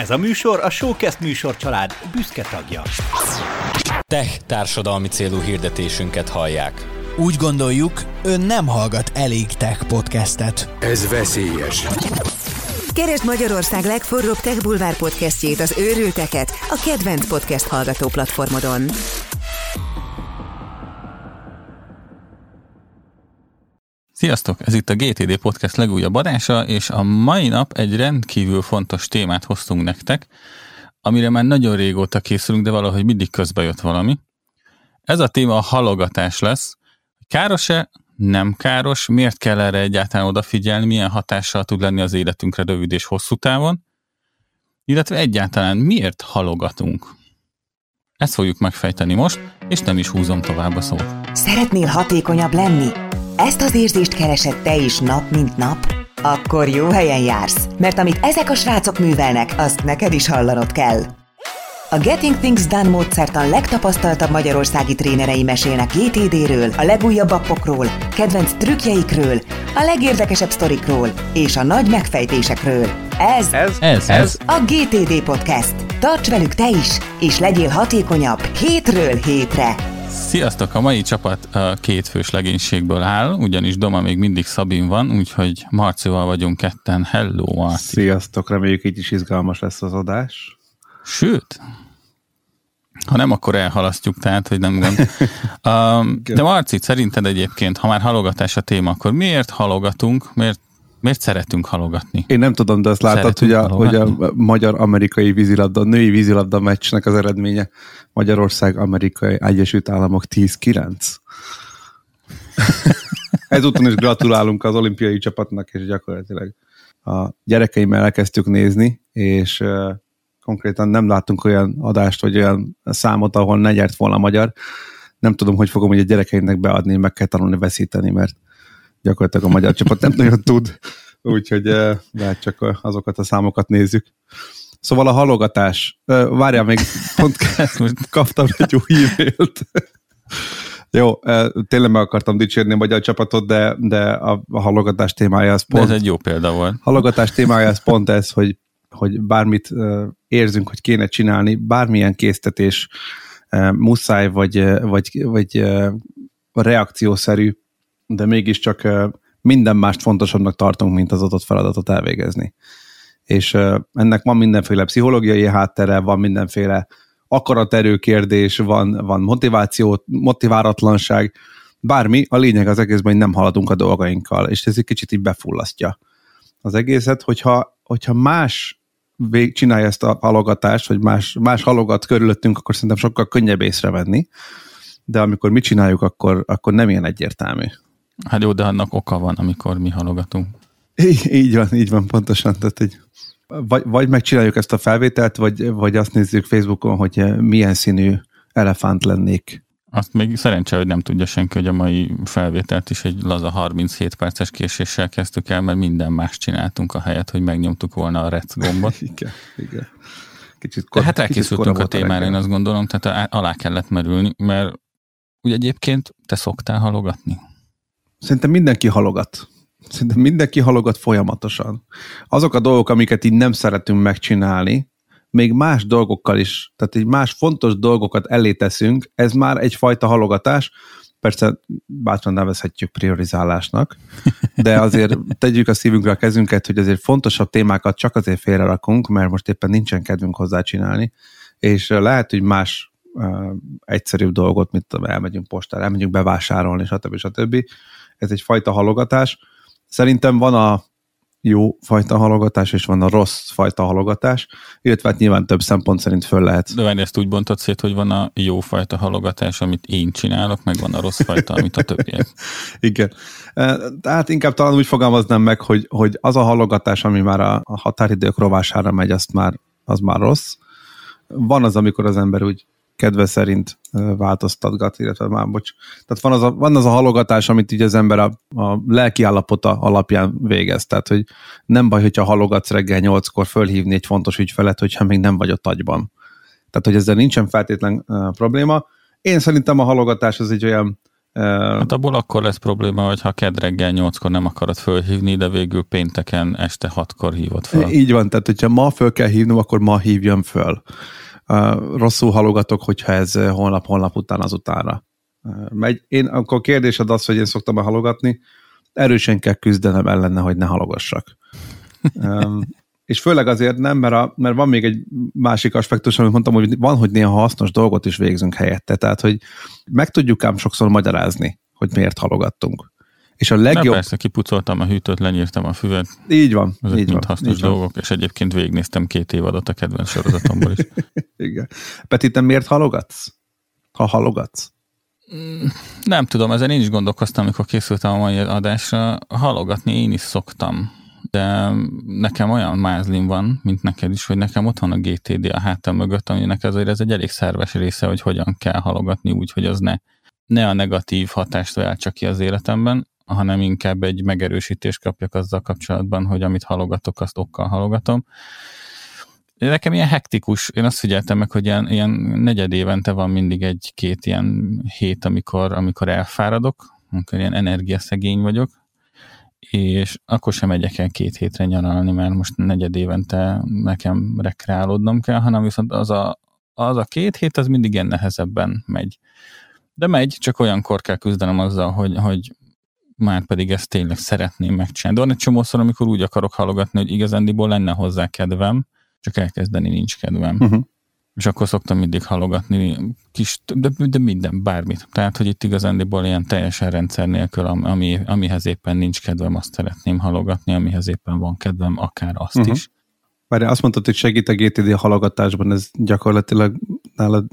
Ez a műsor a Showcast műsor család büszke tagja. Tech társadalmi célú hirdetésünket hallják. Úgy gondoljuk, ön nem hallgat elég tech podcastet. Ez veszélyes. Keresd Magyarország legforróbb Tech Bulvár podcastjét, az őrülteket, a kedvenc podcast hallgató platformodon. Sziasztok! Ez itt a GTD Podcast legújabb adása, és a mai nap egy rendkívül fontos témát hoztunk nektek, amire már nagyon régóta készülünk, de valahogy mindig közbe jött valami. Ez a téma a halogatás lesz. Káros-e? Nem káros? Miért kell erre egyáltalán odafigyelni? Milyen hatással tud lenni az életünkre rövid és hosszú távon? Illetve egyáltalán miért halogatunk? Ezt fogjuk megfejteni most, és nem is húzom tovább a szót. Szeretnél hatékonyabb lenni? Ezt az érzést keresed te is nap, mint nap? Akkor jó helyen jársz, mert amit ezek a srácok művelnek, azt neked is hallanod kell. A Getting Things Done módszertan legtapasztaltabb magyarországi trénerei mesélnek GTD-ről, a legújabb appokról, kedvenc trükkjeikről, a legérdekesebb sztorikról és a nagy megfejtésekről. Ez, ez, Ez, ez a GTD Podcast. Tarts velük te is, és legyél hatékonyabb hétről hétre. Sziasztok! A mai csapat a két fős legénységből áll, ugyanis Doma még mindig Szabin van, úgyhogy Marcival vagyunk ketten. Hello, Marci! Sziasztok, reméljük így is izgalmas lesz az adás. Sőt, ha nem, akkor elhalasztjuk, tehát, hogy nem gond. Um, de Marci, szerinted egyébként, ha már halogatás a téma, akkor miért halogatunk, miért, miért szeretünk halogatni? Én nem tudom, de azt láttad, hogy a, hogy a magyar-amerikai vízilabda, női vízilabda meccsnek az eredménye Magyarország-Amerikai Egyesült Államok 10-9. Ezúton is gratulálunk az olimpiai csapatnak, és gyakorlatilag a gyerekeimmel elkezdtük nézni, és konkrétan nem láttunk olyan adást, vagy olyan számot, ahol ne nyert volna a magyar. Nem tudom, hogy fogom hogy a gyerekeimnek beadni, meg kell tanulni veszíteni, mert gyakorlatilag a magyar csapat nem nagyon tud, úgyhogy lehet csak azokat a számokat nézzük. Szóval a halogatás. Uh, Várjál, még pont kaptam egy új e-mailt. Jó, uh, tényleg meg akartam dicsérni a magyar csapatot, de, de a, halogatás témája az De pont ez egy jó példa volt. halogatás témája ez pont ez, hogy, hogy bármit érzünk, hogy kéne csinálni, bármilyen késztetés muszáj, vagy, vagy, vagy reakciószerű, de mégiscsak minden mást fontosabbnak tartunk, mint az adott feladatot elvégezni. És ennek van mindenféle pszichológiai háttere, van mindenféle akaraterő kérdés, van, van motiváció, motiváratlanság, bármi, a lényeg az egészben, hogy nem haladunk a dolgainkkal, és ez egy kicsit így befullasztja az egészet, hogyha, hogyha más vég, csinálja ezt a halogatást, vagy más, más halogat körülöttünk, akkor szerintem sokkal könnyebb észrevenni, de amikor mi csináljuk, akkor, akkor nem ilyen egyértelmű. Hát jó, de annak oka van, amikor mi halogatunk. Így, így van, így van, pontosan. Tehát, hogy vagy, vagy megcsináljuk ezt a felvételt, vagy, vagy azt nézzük Facebookon, hogy milyen színű elefánt lennék. Azt még szerencsé, hogy nem tudja senki, hogy a mai felvételt is egy laza 37 perces késéssel kezdtük el, mert minden más csináltunk a helyet, hogy megnyomtuk volna a rec gombot. Igen, igen. Kicsit De hát elkészültünk a témára, én azt gondolom, tehát alá kellett merülni, mert ugye egyébként te szoktál halogatni? Szerintem mindenki halogat. Szerintem mindenki halogat folyamatosan. Azok a dolgok, amiket így nem szeretünk megcsinálni, még más dolgokkal is, tehát egy más fontos dolgokat elé teszünk, ez már egyfajta halogatás, persze bátran nevezhetjük priorizálásnak, de azért tegyük a szívünkre a kezünket, hogy azért fontosabb témákat csak azért félrerakunk, mert most éppen nincsen kedvünk hozzá csinálni, és lehet, hogy más uh, egyszerűbb dolgot, mint elmegyünk postára, elmegyünk bevásárolni, stb. stb. Ez egy fajta halogatás. Szerintem van a jó fajta halogatás, és van a rossz fajta halogatás, illetve hát nyilván több szempont szerint föl lehet. De várj, ezt úgy bontod szét, hogy van a jó fajta halogatás, amit én csinálok, meg van a rossz fajta, amit a többiek. Igen. Eh, Tehát inkább talán úgy fogalmaznám meg, hogy, hogy az a halogatás, ami már a, a határidők rovására megy, azt már, az már rossz. Van az, amikor az ember úgy kedve szerint változtatgat, illetve már, bocs. Tehát van az a, van az a halogatás, amit így az ember a, a lelki állapota alapján végez. Tehát, hogy nem baj, hogyha halogatsz reggel nyolckor fölhívni egy fontos ügyfelet, hogyha még nem vagy ott agyban. Tehát, hogy ezzel nincsen feltétlen uh, probléma. Én szerintem a halogatás az egy olyan Hát abból akkor lesz probléma, hogy ha kedd reggel 8-kor nem akarod fölhívni, de végül pénteken este 6-kor hívod fel. Így van, tehát hogyha ma föl kell hívnom, akkor ma hívjam föl. Rosszul halogatok, hogyha ez holnap, holnap után azutánra megy. Én, akkor kérdésed az, hogy én szoktam -e halogatni, erősen kell küzdenem ellene, hogy ne halogassak. és főleg azért nem, mert, a, mert van még egy másik aspektus, amit mondtam, hogy van, hogy néha hasznos dolgot is végzünk helyette. Tehát, hogy meg tudjuk ám sokszor magyarázni, hogy miért halogattunk. És a legjobb... Na persze, kipucoltam a hűtőt, lenyírtam a füvet. Így van. Ezek így mind van, hasznos így dolgok, van. és egyébként végignéztem két évadot a kedvenc sorozatomból is. Igen. Peti, te miért halogatsz? Ha halogatsz? Nem tudom, ezen én is gondolkoztam, amikor készültem a mai adásra. Halogatni én is szoktam de nekem olyan mázlim van, mint neked is, hogy nekem ott van a GTD a hátam mögött, aminek azért ez egy elég szerves része, hogy hogyan kell halogatni úgy, hogy az ne, ne a negatív hatást váltsa ki az életemben, hanem inkább egy megerősítést kapjak azzal kapcsolatban, hogy amit halogatok, azt okkal halogatom. Nekem ilyen hektikus, én azt figyeltem meg, hogy ilyen, ilyen negyed évente van mindig egy-két ilyen hét, amikor, amikor elfáradok, amikor ilyen energiaszegény vagyok, és akkor sem megyek el két hétre nyaralni, mert most negyed évente nekem rekreálódnom kell, hanem viszont az a, az a két hét, az mindig ilyen nehezebben megy. De megy, csak olyankor kell küzdenem azzal, hogy, hogy már pedig ezt tényleg szeretném megcsinálni. De van egy csomószor, amikor úgy akarok halogatni, hogy igazándiból lenne hozzá kedvem, csak elkezdeni nincs kedvem. Uh-huh és akkor szoktam mindig halogatni kis, de, de minden, bármit. Tehát, hogy itt igazándiból ilyen teljesen rendszer nélkül, ami, amihez éppen nincs kedvem, azt szeretném halogatni, amihez éppen van kedvem, akár azt uh-huh. is. Várj, azt mondtad, hogy segít a GTD halogatásban, ez gyakorlatilag nálad,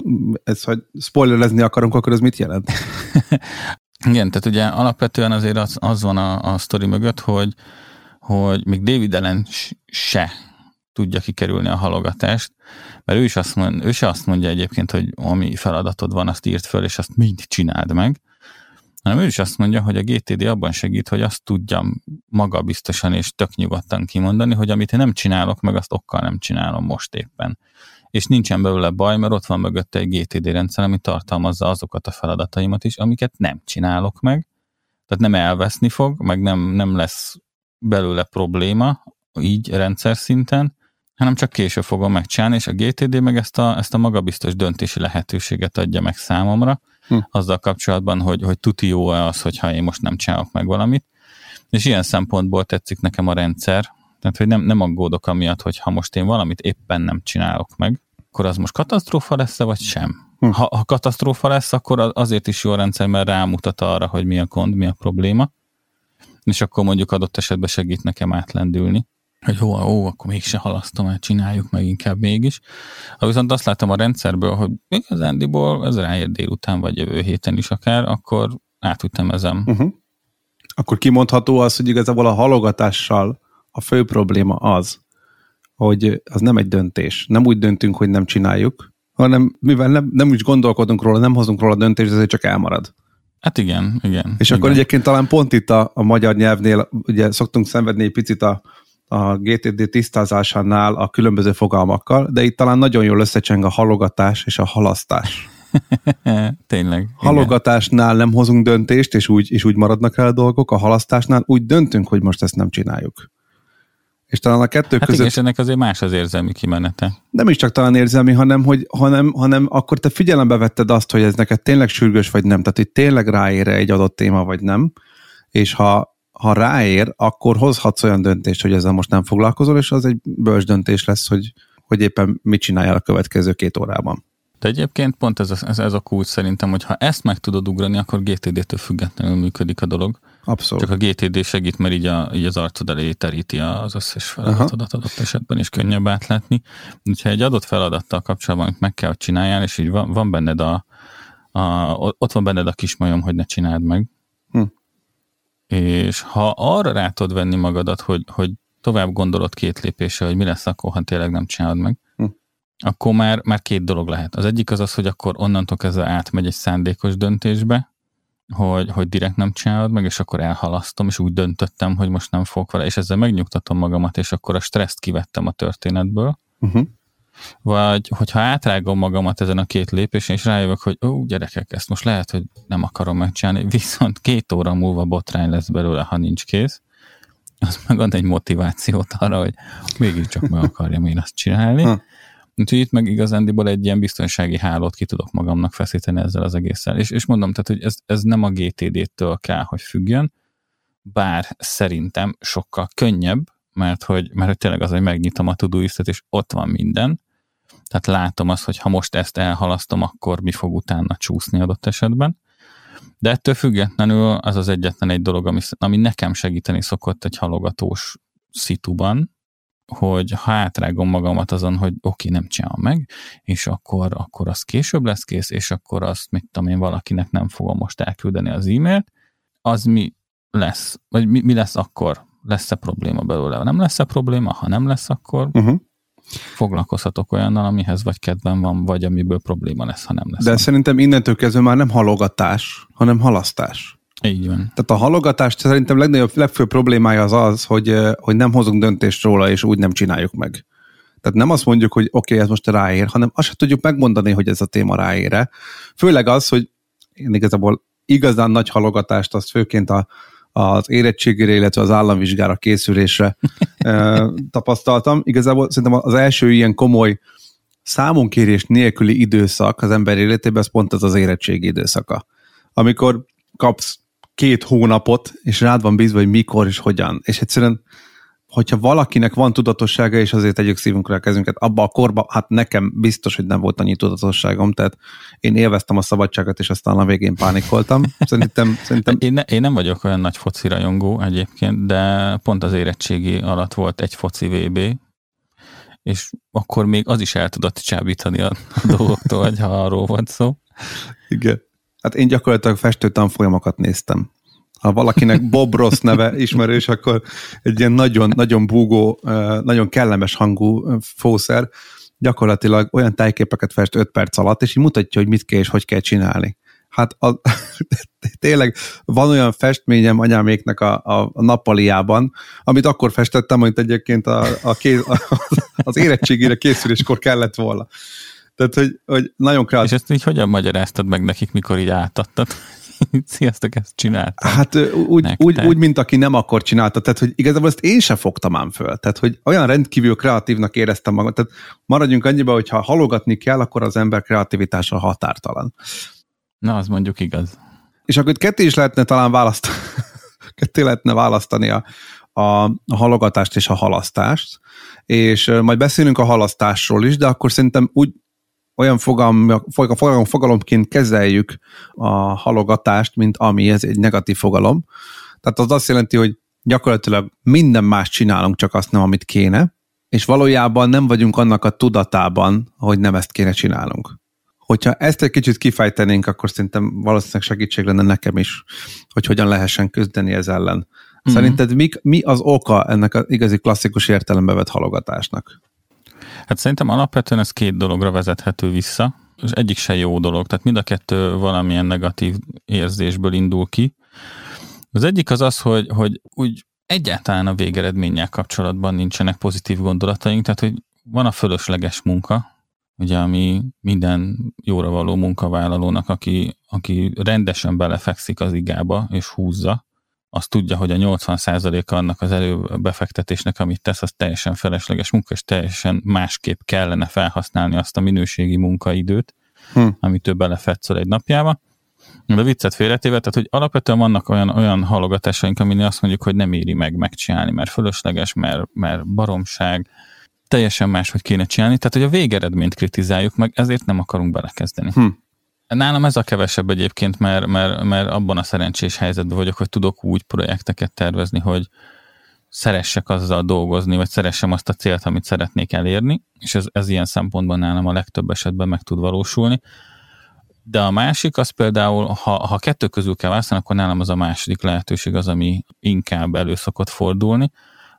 ez, hogy spoilerezni akarunk, akkor ez mit jelent? Igen, tehát ugye alapvetően azért az, az van a, a sztori mögött, hogy, hogy még David Allen se tudja kikerülni a halogatást, mert ő is azt mond, ő se azt mondja egyébként, hogy ami feladatod van, azt írt föl, és azt mind csináld meg, hanem ő is azt mondja, hogy a GTD abban segít, hogy azt tudjam maga biztosan és tök nyugodtan kimondani, hogy amit én nem csinálok, meg azt okkal nem csinálom most éppen. És nincsen belőle baj, mert ott van mögötte egy GTD rendszer, ami tartalmazza azokat a feladataimat is, amiket nem csinálok meg, tehát nem elveszni fog, meg nem, nem lesz belőle probléma, így rendszer szinten, hanem csak később fogom megcsinálni, és a GTD meg ezt a, ezt a magabiztos döntési lehetőséget adja meg számomra, hm. azzal kapcsolatban, hogy, hogy tuti jó-e az, hogyha én most nem csinálok meg valamit. És ilyen szempontból tetszik nekem a rendszer, tehát hogy nem, nem aggódok amiatt, hogy ha most én valamit éppen nem csinálok meg, akkor az most katasztrófa lesz-e, vagy sem? Hm. Ha, ha katasztrófa lesz, akkor azért is jó a rendszer, mert rámutat arra, hogy mi a gond, mi a probléma, és akkor mondjuk adott esetben segít nekem átlendülni hogy ó, ó, akkor mégse halasztom el, csináljuk meg inkább mégis. Ha viszont azt látom a rendszerből, hogy igazándiból ez ráér délután, vagy jövő héten is akár, akkor átütemezem. Uh-huh. Akkor kimondható az, hogy igazából a halogatással a fő probléma az, hogy az nem egy döntés. Nem úgy döntünk, hogy nem csináljuk, hanem mivel nem, nem úgy gondolkodunk róla, nem hozunk róla döntést, ezért csak elmarad. Hát igen, igen. És igen. akkor egyébként talán pont itt a, a magyar nyelvnél ugye szoktunk szenvedni egy picit a, a GTD tisztázásánál a különböző fogalmakkal, de itt talán nagyon jól összecseng a halogatás és a halasztás. Tényleg. Halogatásnál nem hozunk döntést, és úgy, és úgy maradnak el a dolgok, a halasztásnál úgy döntünk, hogy most ezt nem csináljuk. És talán a kettő hát között... Igen, és ennek azért más az érzelmi kimenete. Nem is csak talán érzelmi, hanem, hogy, hanem, hanem akkor te figyelembe vetted azt, hogy ez neked tényleg sürgős, vagy nem. Tehát, hogy tényleg ráér egy adott téma, vagy nem. És ha ha ráér, akkor hozhatsz olyan döntést, hogy ezzel most nem foglalkozol, és az egy bölcs döntés lesz, hogy, hogy éppen mit csináljál a következő két órában. De egyébként pont ez a, ez, ez a kulcs szerintem, hogy ha ezt meg tudod ugrani, akkor GTD-től függetlenül működik a dolog. Abszolút. Csak a GTD segít, mert így, a, így az arcod elé teríti az összes feladatodat adott esetben, és könnyebb átlátni. Úgyhogy egy adott feladattal kapcsolatban, amit meg kell, hogy csináljál, és így van, van benned a, a, ott van benned a kismajom, hogy ne csináld meg, hm és ha arra rá tudod venni magadat, hogy, hogy tovább gondolod két lépésre, hogy mi lesz akkor, ha tényleg nem csinálod meg, hm. akkor már, már két dolog lehet. Az egyik az az, hogy akkor onnantól kezdve átmegy egy szándékos döntésbe, hogy, hogy direkt nem csinálod meg, és akkor elhalasztom, és úgy döntöttem, hogy most nem fogok vele, és ezzel megnyugtatom magamat, és akkor a stresszt kivettem a történetből. Uh-huh. vagy hogyha átrágom magamat ezen a két lépésen, és rájövök, hogy ó, gyerekek, ezt most lehet, hogy nem akarom megcsinálni, viszont két óra múlva botrány lesz belőle, ha nincs kész, az megad egy motivációt arra, hogy mégiscsak meg akarjam én azt csinálni. Ha. Úgyhogy itt meg igazándiból egy ilyen biztonsági hálót ki tudok magamnak feszíteni ezzel az egésszel. És, és mondom, tehát, hogy ez, ez nem a GTD-től kell, hogy függjön, bár szerintem sokkal könnyebb, mert hogy, mert hogy tényleg az, hogy megnyitom a Todoistet, és ott van minden, tehát látom azt, hogy ha most ezt elhalasztom, akkor mi fog utána csúszni adott esetben. De ettől függetlenül az az egyetlen egy dolog, ami, ami nekem segíteni szokott egy halogatós szituban, hogy ha átrágom magamat azon, hogy oké, okay, nem csinálom meg, és akkor, akkor az később lesz kész, és akkor azt, mit tudom én, valakinek nem fogom most elküldeni az e-mailt, az mi lesz, vagy mi, mi lesz akkor? Lesz-e probléma belőle? Nem lesz-e probléma? Ha nem lesz, akkor uh-huh foglalkozhatok olyannal, amihez vagy kedvem van, vagy amiből probléma lesz, ha nem lesz. De van. szerintem innentől kezdve már nem halogatás, hanem halasztás. Így van. Tehát a halogatás szerintem legnagyobb, legfőbb problémája az az, hogy, hogy nem hozunk döntést róla, és úgy nem csináljuk meg. Tehát nem azt mondjuk, hogy oké, okay, ez most ráér, hanem azt sem tudjuk megmondani, hogy ez a téma ráére. Főleg az, hogy én igazából igazán nagy halogatást azt főként a, az érettségére, illetve az államvizsgára készülésre tapasztaltam. Igazából szerintem az első ilyen komoly számonkérés nélküli időszak az ember életében, az pont az az érettségi időszaka. Amikor kapsz két hónapot, és rád van bízva, hogy mikor és hogyan. És egyszerűen hogyha valakinek van tudatossága, és azért tegyük szívunkra a kezünket, abba a korba, hát nekem biztos, hogy nem volt annyi tudatosságom, tehát én élveztem a szabadságot, és aztán a végén pánikoltam. Szerintem, szerintem... Én, ne, én nem vagyok olyan nagy foci rajongó egyébként, de pont az érettségi alatt volt egy foci VB, és akkor még az is el tudott csábítani a, a dolgoktól, hogy ha arról volt szó. Igen. Hát én gyakorlatilag festő tanfolyamokat néztem ha valakinek Bob Ross neve ismerős, akkor egy ilyen nagyon, nagyon búgó, nagyon kellemes hangú fószer, gyakorlatilag olyan tájképeket fest 5 perc alatt, és így mutatja, hogy mit kell és hogy kell csinálni. Hát a, tényleg van olyan festményem anyáméknek a, a, a nappaliában, amit akkor festettem, amit egyébként a, a kéz, a, az érettségére készüléskor kellett volna. Tehát, hogy, hogy nagyon kreatív. És ezt így hogyan magyaráztad meg nekik, mikor így átadtad? Sziasztok, ezt csináltam. Hát úgy, úgy, úgy, mint aki nem akkor csinálta, tehát hogy igazából ezt én sem fogtam ám föl. Tehát, hogy olyan rendkívül kreatívnak éreztem magam. Tehát maradjunk annyiba, hogy ha halogatni kell, akkor az ember kreativitása határtalan. Na, az mondjuk igaz. És akkor itt ketté is lehetne talán választani, ketté lehetne választani a, a, a halogatást és a halasztást, és majd beszélünk a halasztásról is, de akkor szerintem úgy olyan fogalom, fogalom, fogalomként kezeljük a halogatást, mint ami ez egy negatív fogalom. Tehát az azt jelenti, hogy gyakorlatilag minden más csinálunk, csak azt nem, amit kéne, és valójában nem vagyunk annak a tudatában, hogy nem ezt kéne csinálnunk. Hogyha ezt egy kicsit kifejtenénk, akkor szerintem valószínűleg segítség lenne nekem is, hogy hogyan lehessen küzdeni ez ellen. Mm-hmm. Szerinted mi, mi az oka ennek az igazi klasszikus értelembe vett halogatásnak? Hát szerintem alapvetően ez két dologra vezethető vissza, és egyik se jó dolog, tehát mind a kettő valamilyen negatív érzésből indul ki. Az egyik az az, hogy, hogy úgy egyáltalán a végeredménnyel kapcsolatban nincsenek pozitív gondolataink, tehát hogy van a fölösleges munka, ugye, ami minden jóra való munkavállalónak, aki, aki rendesen belefekszik az igába és húzza, az tudja, hogy a 80%-a annak az előbefektetésnek, amit tesz, az teljesen felesleges munka, és teljesen másképp kellene felhasználni azt a minőségi munkaidőt, hm. amit ő belefetszol egy napjába. De viccet félretéve, tehát hogy alapvetően vannak olyan, olyan halogatásaink, amin azt mondjuk, hogy nem éri meg megcsinálni, mert fölösleges, mert, mert baromság, teljesen más, hogy kéne csinálni, tehát hogy a végeredményt kritizáljuk meg, ezért nem akarunk belekezdeni. Hm. Nálam ez a kevesebb egyébként, mert, mert, mert abban a szerencsés helyzetben vagyok, hogy tudok úgy projekteket tervezni, hogy szeressek azzal dolgozni, vagy szeressem azt a célt, amit szeretnék elérni, és ez, ez ilyen szempontban nálam a legtöbb esetben meg tud valósulni. De a másik az például, ha, ha kettő közül kell választani, akkor nálam az a második lehetőség az, ami inkább elő szokott fordulni,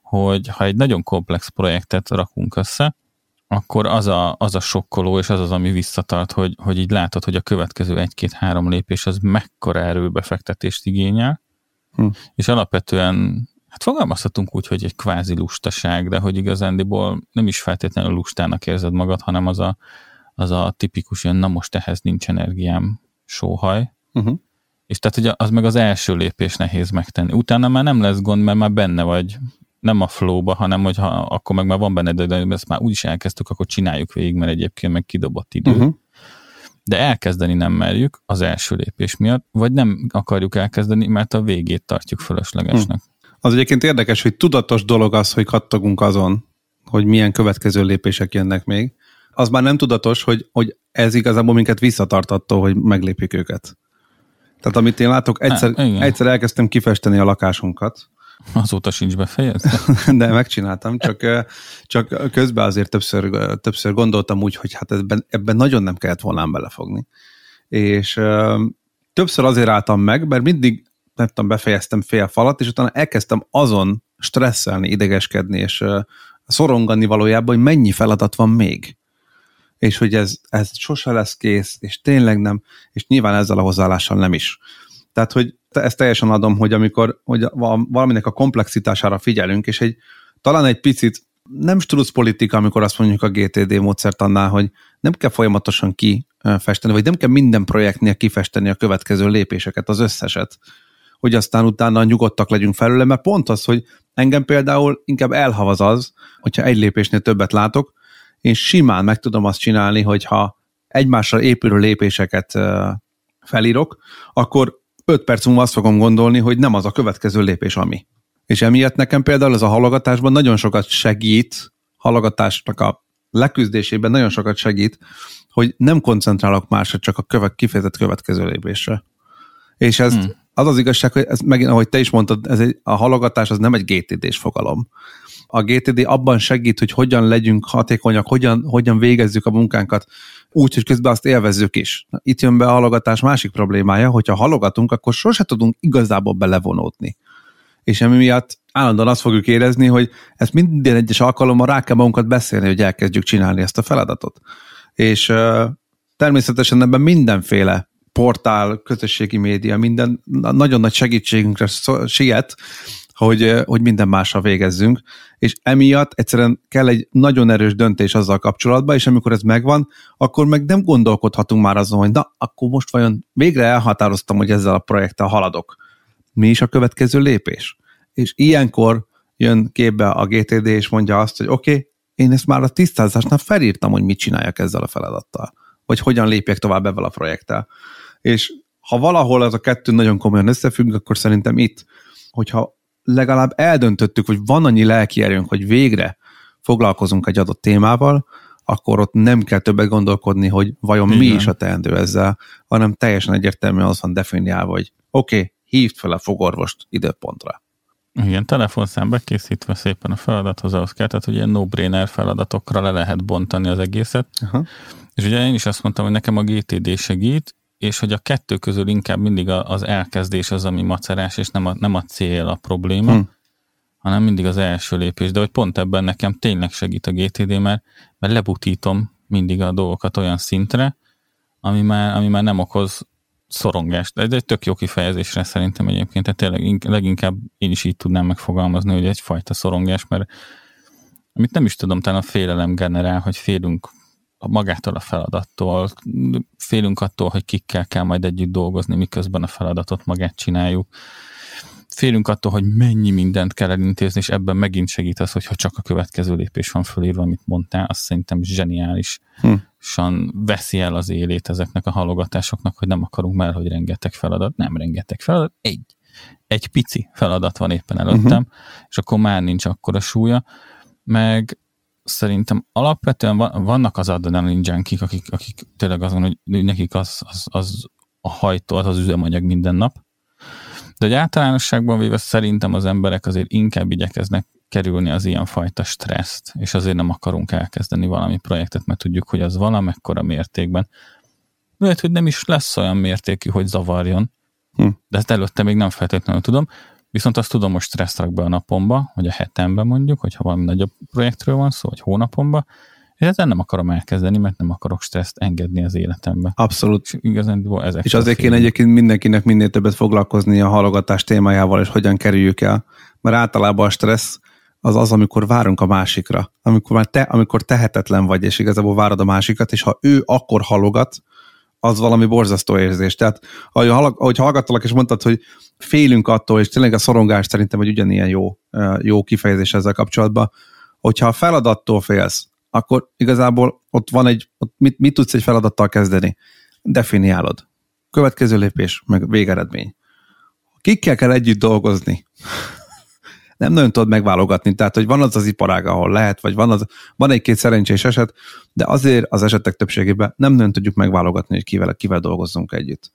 hogy ha egy nagyon komplex projektet rakunk össze, akkor az a, az a sokkoló, és az az, ami visszatart, hogy, hogy így látod, hogy a következő egy-két-három lépés az mekkora erőbefektetést igényel, hm. és alapvetően hát fogalmazhatunk úgy, hogy egy kvázi lustaság, de hogy igazándiból nem is feltétlenül lustának érzed magad, hanem az a, az a tipikus, hogy na most ehhez nincs energiám sóhaj. Uh-huh. És tehát ugye az meg az első lépés nehéz megtenni. Utána már nem lesz gond, mert már benne vagy, nem a flowba, hanem hogy ha, akkor meg már van benne, de ezt már úgyis elkezdtük, akkor csináljuk végig, mert egyébként meg kidobott idő. Uh-huh. De elkezdeni nem merjük az első lépés miatt, vagy nem akarjuk elkezdeni, mert a végét tartjuk fölöslegesnek. Uh-huh. Az egyébként érdekes, hogy tudatos dolog az, hogy kattogunk azon, hogy milyen következő lépések jönnek még. Az már nem tudatos, hogy, hogy ez igazából minket visszatart attól, hogy meglépjük őket. Tehát amit én látok, egyszer, Há, egyszer elkezdtem kifesteni a lakásunkat. Azóta sincs befejezve. De megcsináltam, csak, csak közben azért többször, többször gondoltam úgy, hogy hát ebben, ebben nagyon nem kellett volna belefogni. És többször azért álltam meg, mert mindig nem tudom, befejeztem fél falat, és utána elkezdtem azon stresszelni, idegeskedni, és szorongani valójában, hogy mennyi feladat van még. És hogy ez, ez sose lesz kész, és tényleg nem, és nyilván ezzel a hozzáállással nem is. Tehát, hogy ezt teljesen adom, hogy amikor hogy valaminek a komplexitására figyelünk, és egy, talán egy picit nem struc politika, amikor azt mondjuk a GTD módszert annál, hogy nem kell folyamatosan kifesteni, vagy nem kell minden projektnél kifesteni a következő lépéseket, az összeset, hogy aztán utána nyugodtak legyünk felőle, mert pont az, hogy engem például inkább elhavaz az, hogyha egy lépésnél többet látok, én simán meg tudom azt csinálni, hogyha egymással épülő lépéseket felírok, akkor öt perc múlva azt fogom gondolni, hogy nem az a következő lépés, ami. És emiatt nekem például ez a halogatásban nagyon sokat segít, halogatásnak a leküzdésében nagyon sokat segít, hogy nem koncentrálok másra, csak a követ, kifejezett következő lépésre. És ez hmm. az az igazság, hogy ez megint, ahogy te is mondtad, ez egy, a halogatás az nem egy GTD-s fogalom. A GTD abban segít, hogy hogyan legyünk hatékonyak, hogyan, hogyan végezzük a munkánkat, úgy, hogy közben azt élvezzük is. Itt jön be a halogatás másik problémája, hogyha halogatunk, akkor sose tudunk igazából belevonódni. És emi miatt állandóan azt fogjuk érezni, hogy ezt minden egyes alkalommal rá kell magunkat beszélni, hogy elkezdjük csinálni ezt a feladatot. És természetesen ebben mindenféle portál, közösségi média, minden nagyon nagy segítségünkre siet, hogy, hogy minden mással végezzünk, és emiatt egyszerűen kell egy nagyon erős döntés azzal kapcsolatban, és amikor ez megvan, akkor meg nem gondolkodhatunk már azon, hogy na, akkor most vajon végre elhatároztam, hogy ezzel a projekttel haladok. Mi is a következő lépés? És ilyenkor jön képbe a GTD, és mondja azt, hogy oké, okay, én ezt már a tisztázásnál felírtam, hogy mit csináljak ezzel a feladattal, vagy hogyan lépjek tovább ebben a projekttel. És ha valahol ez a kettő nagyon komolyan összefügg, akkor szerintem itt, hogyha legalább eldöntöttük, hogy van annyi lelki erőnk, hogy végre foglalkozunk egy adott témával, akkor ott nem kell többet gondolkodni, hogy vajon Igen. mi is a teendő ezzel, hanem teljesen egyértelműen az van definiálva, hogy oké, okay, hívd fel a fogorvost időpontra. Igen, telefonszámba készítve szépen a feladathoz ahhoz kell, tehát hogy ilyen no-brainer feladatokra le lehet bontani az egészet. Aha. És ugye én is azt mondtam, hogy nekem a GTD segít, és hogy a kettő közül inkább mindig az elkezdés az, ami macerás, és nem a, nem a cél a probléma, hmm. hanem mindig az első lépés. De hogy pont ebben nekem tényleg segít a GTD, mert, mert lebutítom mindig a dolgokat olyan szintre, ami már, ami már nem okoz szorongást. Ez egy tök jó kifejezésre szerintem egyébként, tehát tényleg leginkább én is így tudnám megfogalmazni, hogy egyfajta szorongás, mert amit nem is tudom, talán a félelem generál, hogy félünk magától a feladattól, félünk attól, hogy kikkel kell majd együtt dolgozni, miközben a feladatot magát csináljuk. Félünk attól, hogy mennyi mindent kell elintézni, és ebben megint segít az, hogyha csak a következő lépés van fölírva, amit mondtál, azt szerintem zseniális. Hm. veszi el az élét ezeknek a halogatásoknak, hogy nem akarunk már, hogy rengeteg feladat. Nem rengeteg feladat, egy. Egy pici feladat van éppen előttem, uh-huh. és akkor már nincs akkora súlya, meg szerintem alapvetően vannak az adrenalin junkik, akik, akik tényleg azon, hogy nekik az, az, az a hajtó, az az üzemanyag minden nap. De egy általánosságban véve szerintem az emberek azért inkább igyekeznek kerülni az ilyenfajta stresszt, és azért nem akarunk elkezdeni valami projektet, mert tudjuk, hogy az valamekkora mértékben. Lehet, hogy nem is lesz olyan mértékű, hogy zavarjon, hm. de ezt előtte még nem feltétlenül tudom. Viszont azt tudom, most stressz rak be a napomba, vagy a hetemben mondjuk, hogyha valami nagyobb projektről van szó, vagy hónapomba, és ezzel nem akarom elkezdeni, mert nem akarok stresszt engedni az életembe. Abszolút. És igazán ezek. És azért kéne egyébként mindenkinek minél többet foglalkozni a halogatás témájával, és hogyan kerüljük el. mert általában a stressz az az, amikor várunk a másikra, amikor már te, amikor tehetetlen vagy, és igazából várod a másikat, és ha ő akkor halogat, az valami borzasztó érzés. Tehát, ahogy, ahogy hallgattalak, és mondtad, hogy félünk attól, és tényleg a szorongás szerintem egy ugyanilyen jó, jó kifejezés ezzel kapcsolatban, hogyha a feladattól félsz, akkor igazából ott van egy, ott mit, mit tudsz egy feladattal kezdeni? Definiálod. Következő lépés, meg végeredmény. Kikkel kell együtt dolgozni? nem nagyon tudod megválogatni, tehát hogy van az az iparág, ahol lehet, vagy van, az, van egy-két szerencsés eset, de azért az esetek többségében nem nagyon tudjuk megválogatni, hogy kivel, kivel dolgozzunk együtt.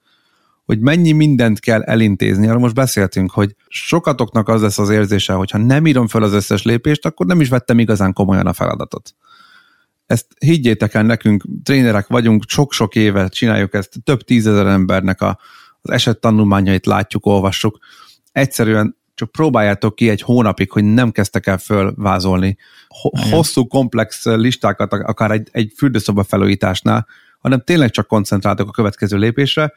Hogy mennyi mindent kell elintézni, arról most beszéltünk, hogy sokatoknak az lesz az érzése, hogy ha nem írom fel az összes lépést, akkor nem is vettem igazán komolyan a feladatot. Ezt higgyétek el nekünk, trénerek vagyunk, sok-sok éve csináljuk ezt, több tízezer embernek a, az eset tanulmányait látjuk, olvassuk. Egyszerűen csak próbáljátok ki egy hónapig, hogy nem kezdtek el fölvázolni hosszú, komplex listákat, akár egy, egy fürdőszoba felújításnál, hanem tényleg csak koncentráltok a következő lépésre,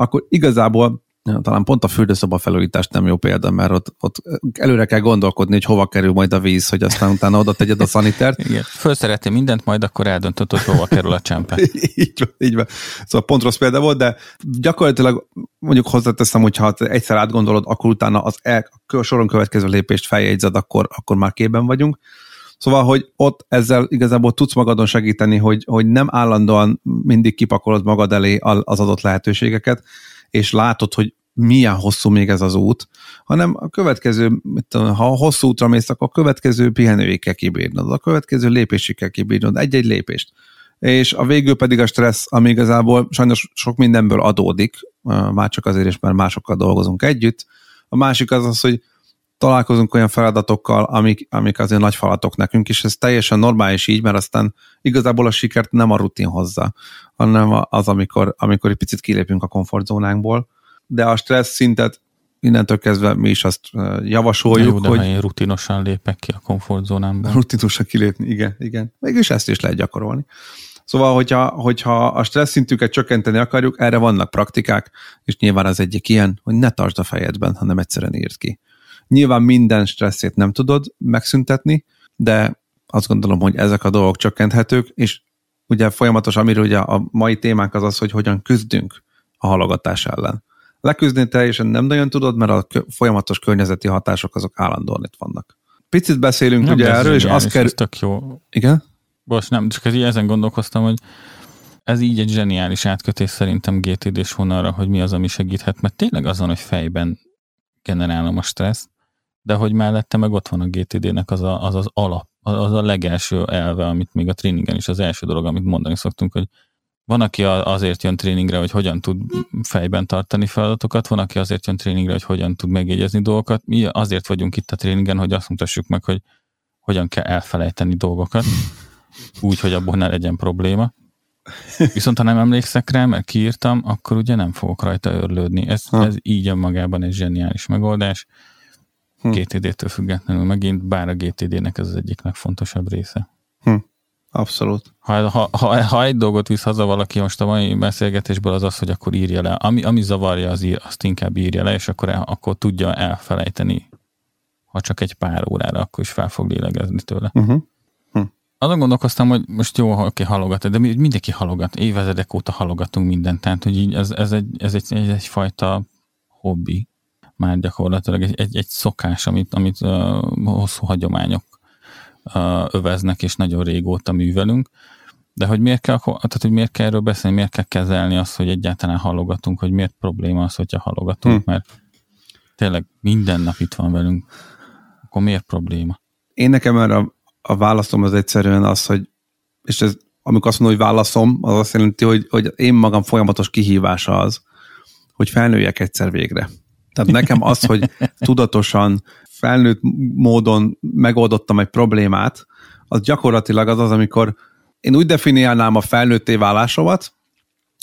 akkor igazából talán pont a fürdőszoba felújítás nem jó példa, mert ott, ott előre kell gondolkodni, hogy hova kerül majd a víz, hogy aztán utána oda tegyed a szanitert. Igen. Fölszereti mindent, majd akkor eldöntöd, hogy hova kerül a csempe. így, van, így van. Szóval pont rossz példa volt, de gyakorlatilag mondjuk hozzáteszem, hogy ha egyszer átgondolod, akkor utána az el, a soron következő lépést feljegyzed, akkor, akkor már képben vagyunk. Szóval, hogy ott ezzel igazából tudsz magadon segíteni, hogy, hogy nem állandóan mindig kipakolod magad elé az adott lehetőségeket, és látod, hogy milyen hosszú még ez az út, hanem a következő, tudom, ha hosszú útra mész, akkor a következő pihenőig kell kibírnod, a következő lépésig kell kibírnod, egy-egy lépést. És a végül pedig a stressz, ami igazából sajnos sok mindenből adódik, már csak azért is, mert másokkal dolgozunk együtt. A másik az az, hogy találkozunk olyan feladatokkal, amik, amik azért nagy falatok nekünk, és ez teljesen normális így, mert aztán igazából a sikert nem a rutin hozza, hanem az, amikor, amikor egy picit kilépünk a komfortzónánkból. De a stressz szintet innentől kezdve mi is azt javasoljuk, jó, de hogy... Én rutinosan lépek ki a komfortzónámból. Rutinosan kilépni, igen, igen. Mégis ezt is lehet gyakorolni. Szóval, hogyha, hogyha a stressz szintünket csökkenteni akarjuk, erre vannak praktikák, és nyilván az egyik ilyen, hogy ne tartsd a fejedben, hanem egyszerűen írd ki. Nyilván minden stresszét nem tudod megszüntetni, de azt gondolom, hogy ezek a dolgok csökkenthetők, és ugye folyamatos, amiről ugye a mai témánk az az, hogy hogyan küzdünk a halogatás ellen. Leküzdeni teljesen nem nagyon tudod, mert a folyamatos környezeti hatások azok állandóan itt vannak. Picit beszélünk nem, ugye erről, és azt kell... tök jó. Igen? Bocs, nem, csak így ezen gondolkoztam, hogy ez így egy zseniális átkötés szerintem GTD-s vonalra, hogy mi az, ami segíthet, mert tényleg azon, hogy fejben generálom a stressz, de hogy mellette meg ott van a GTD-nek az a, az, az alap, az a legelső elve, amit még a tréningen is az első dolog, amit mondani szoktunk, hogy van, aki azért jön tréningre, hogy hogyan tud fejben tartani feladatokat, van, aki azért jön tréningre, hogy hogyan tud megjegyezni dolgokat. Mi azért vagyunk itt a tréningen, hogy azt mutassuk meg, hogy hogyan kell elfelejteni dolgokat, úgy, hogy abból ne legyen probléma. Viszont ha nem emlékszek rá, mert kiírtam, akkor ugye nem fogok rajta örlődni. Ez, ez így önmagában egy zseniális megoldás. Hm. GTD-től függetlenül megint, bár a GTD-nek ez az egyik legfontosabb része. Hm. Abszolút. Ha, ha, ha, ha egy dolgot visz haza valaki most a mai beszélgetésből, az az, hogy akkor írja le. Ami, ami zavarja, az ír, azt inkább írja le, és akkor, el, akkor tudja elfelejteni, ha csak egy pár órára, akkor is fel fog lélegezni tőle. Uh-huh. Hm. Azon gondolkoztam, hogy most jó, oké, halogat, de mindenki halogat. Évezredek óta halogatunk mindent, tehát hogy így ez, ez, egy, ez egy, egy, egyfajta hobbi már gyakorlatilag egy, egy, egy szokás, amit, amit uh, hosszú hagyományok uh, öveznek, és nagyon régóta művelünk. De hogy miért kell, tehát, hogy miért kell erről beszélni, miért kell kezelni azt, hogy egyáltalán halogatunk, hogy miért probléma az, hogyha halogatunk, hm. mert tényleg minden nap itt van velünk, akkor miért probléma? Én nekem erre a, a válaszom az egyszerűen az, hogy, és ez, amikor azt mondom, hogy válaszom, az azt jelenti, hogy, hogy én magam folyamatos kihívása az, hogy felnőjek egyszer végre. Tehát nekem az, hogy tudatosan, felnőtt módon megoldottam egy problémát, az gyakorlatilag az az, amikor én úgy definiálnám a felnőtté válásomat,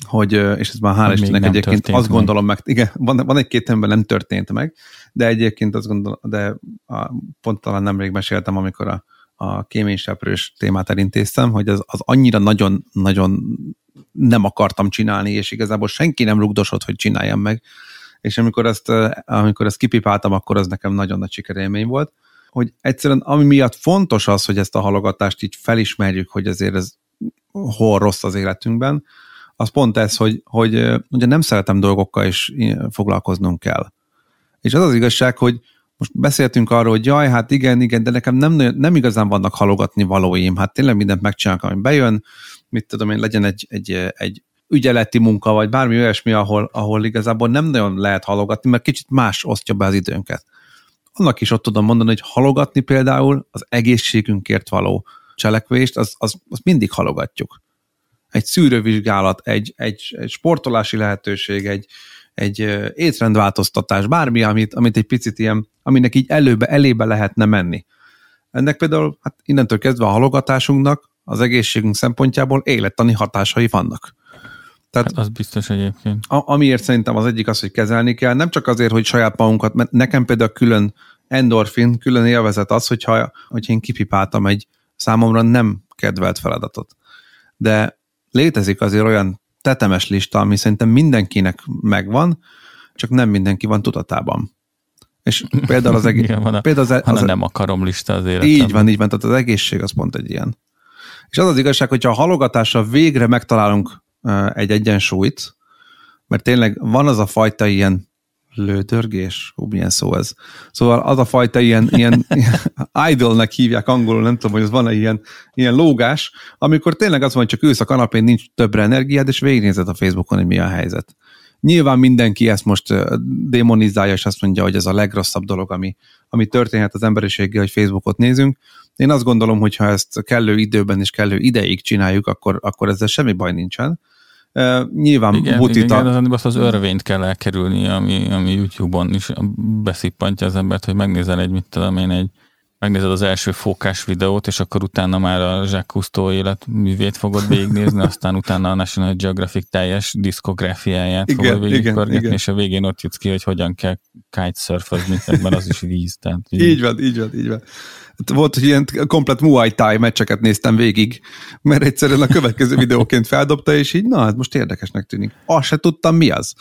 hogy, és ez már hál' Istennek egyébként azt meg. gondolom meg, igen, van, van egy-két ember nem történt meg, de egyébként azt gondolom, de a, pont talán nemrég meséltem, amikor a, a kéményseprős témát elintéztem, hogy az, az annyira nagyon-nagyon nem akartam csinálni, és igazából senki nem rugdosott, hogy csináljam meg, és amikor ezt, amikor ezt kipipáltam, akkor az nekem nagyon nagy sikerélmény volt, hogy egyszerűen ami miatt fontos az, hogy ezt a halogatást így felismerjük, hogy azért ez hol rossz az életünkben, az pont ez, hogy, hogy ugye nem szeretem dolgokkal is foglalkoznunk kell. És az az igazság, hogy most beszéltünk arról, hogy jaj, hát igen, igen, de nekem nem, nem igazán vannak halogatni valóim. Hát tényleg mindent megcsinálok, ami bejön, mit tudom én, legyen egy, egy, egy ügyeleti munka, vagy bármi olyasmi, ahol, ahol igazából nem nagyon lehet halogatni, mert kicsit más osztja be az időnket. Annak is ott tudom mondani, hogy halogatni például az egészségünkért való cselekvést, az, az, az mindig halogatjuk. Egy szűrővizsgálat, egy, egy, egy sportolási lehetőség, egy, egy étrendváltoztatás, bármi, amit, amit egy picit ilyen, aminek így előbe, elébe lehetne menni. Ennek például hát innentől kezdve a halogatásunknak az egészségünk szempontjából élettani hatásai vannak. Tehát hát az biztos egyébként. A, amiért szerintem az egyik az, hogy kezelni kell, nem csak azért, hogy saját magunkat, mert nekem például külön endorfin, külön élvezet az, hogyha, hogyha én kipipáltam egy számomra nem kedvelt feladatot. De létezik azért olyan tetemes lista, ami szerintem mindenkinek megvan, csak nem mindenki van tudatában. És például az egész... Igen, van a, például az, az, a nem akarom lista az életemben. Így van, így van, tehát az egészség az pont egy ilyen. És az az igazság, hogyha a halogatással végre megtalálunk egy egyensúlyt, mert tényleg van az a fajta ilyen lődörgés, hú, milyen szó ez. Szóval az a fajta ilyen, ilyen, idolnek hívják angolul, nem tudom, hogy az van-e ilyen, ilyen lógás, amikor tényleg az van, hogy csak ülsz a kanapén, nincs többre energiád, és végignézed a Facebookon, hogy mi a helyzet. Nyilván mindenki ezt most démonizálja, és azt mondja, hogy ez a legrosszabb dolog, ami, ami történhet az emberiséggel, hogy Facebookot nézünk. Én azt gondolom, hogy ha ezt kellő időben és kellő ideig csináljuk, akkor, akkor ezzel semmi baj nincsen Uh, nyilván igen, butita. Igen, igen, azt az örvényt kell elkerülni, ami, ami YouTube-on is beszippantja az embert, hogy megnézel egy, mit tudom én, egy megnézed az első fókás videót, és akkor utána már a Jacques Cousteau életművét fogod végignézni, aztán utána a National Geographic teljes diszkográfiáját igen, fogod végigpörgetni, és a végén ott jutsz ki, hogy hogyan kell kitesurfozni, mert az is víz. Tehát így. így van, így van, így van. Hát volt, hogy ilyen komplet Muay Thai meccseket néztem végig, mert egyszerűen a következő videóként feldobta, és így, na, hát most érdekesnek tűnik. Azt se tudtam, mi az.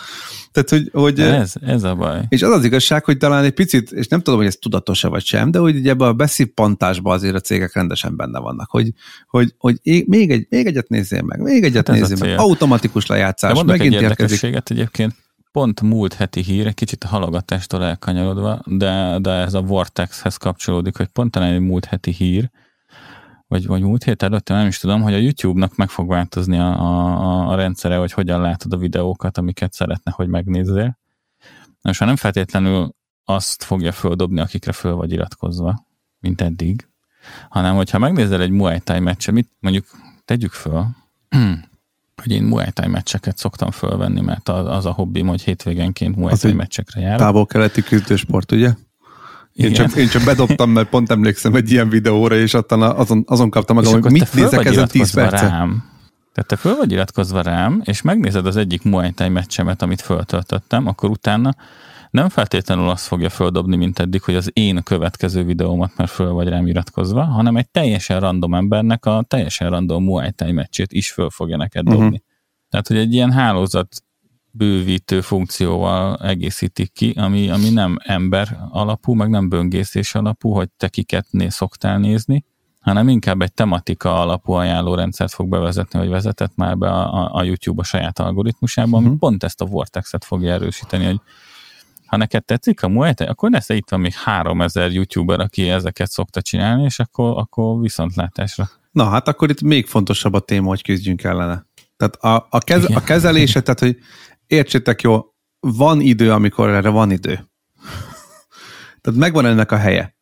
Tehát, hogy, hogy ez, ez a baj. És az az igazság, hogy talán egy picit, és nem tudom, hogy ez tudatos-e vagy sem, de hogy ebbe a beszippantásba azért a cégek rendesen benne vannak, hogy, hogy, hogy még, egy, még egyet nézzél meg, még egyet hát nézzél meg, automatikus lejátszás, de megint egy érkezik. egyébként, pont múlt heti hír, egy kicsit a halogatástól elkanyarodva, de, de ez a Vortexhez kapcsolódik, hogy pont talán egy múlt heti hír, vagy, vagy múlt hét előtt, nem is tudom, hogy a YouTube-nak meg fog változni a, a, a rendszere, hogy hogyan látod a videókat, amiket szeretne, hogy megnézzél. Most már nem feltétlenül azt fogja földobni, akikre föl vagy iratkozva, mint eddig, hanem hogyha megnézel egy Muay Thai meccset, mit mondjuk tegyük föl, hogy én Muay Thai meccseket szoktam fölvenni, mert az, az a hobbim, hogy hétvégenként Muay Thai meccsekre járok. Távol-keleti küzdősport, ugye? Én csak, én csak bedobtam, mert pont emlékszem egy ilyen videóra, és azon, azon kaptam magam, hogy mit nézek ezen 10 percet. Rám. Tehát te föl vagy iratkozva rám, és megnézed az egyik Muay Thai meccsemet, amit föltöltöttem, akkor utána nem feltétlenül azt fogja földobni, mint eddig, hogy az én következő videómat már föl vagy rám iratkozva, hanem egy teljesen random embernek a teljesen random Muay Thai meccsét is föl fogja neked dobni. Uh-huh. Tehát, hogy egy ilyen hálózat bővítő funkcióval egészítik ki, ami, ami nem ember alapú, meg nem böngészés alapú, hogy te kiket né, szoktál nézni, hanem inkább egy tematika alapú ajánlórendszert fog bevezetni, vagy vezetett már be a, a YouTube a saját algoritmusában, uh-huh. ami mhm. pont ezt a vortexet fogja erősíteni, hogy ha neked tetszik a Muay Thai, akkor nesze itt van még 3000 youtuber, aki ezeket szokta csinálni, és akkor, akkor viszontlátásra. Na, hát akkor itt még fontosabb a téma, hogy küzdjünk ellene. Tehát a, a, kez, a kezelése, tehát hogy értsétek jó, van idő, amikor erre van idő. tehát megvan ennek a helye.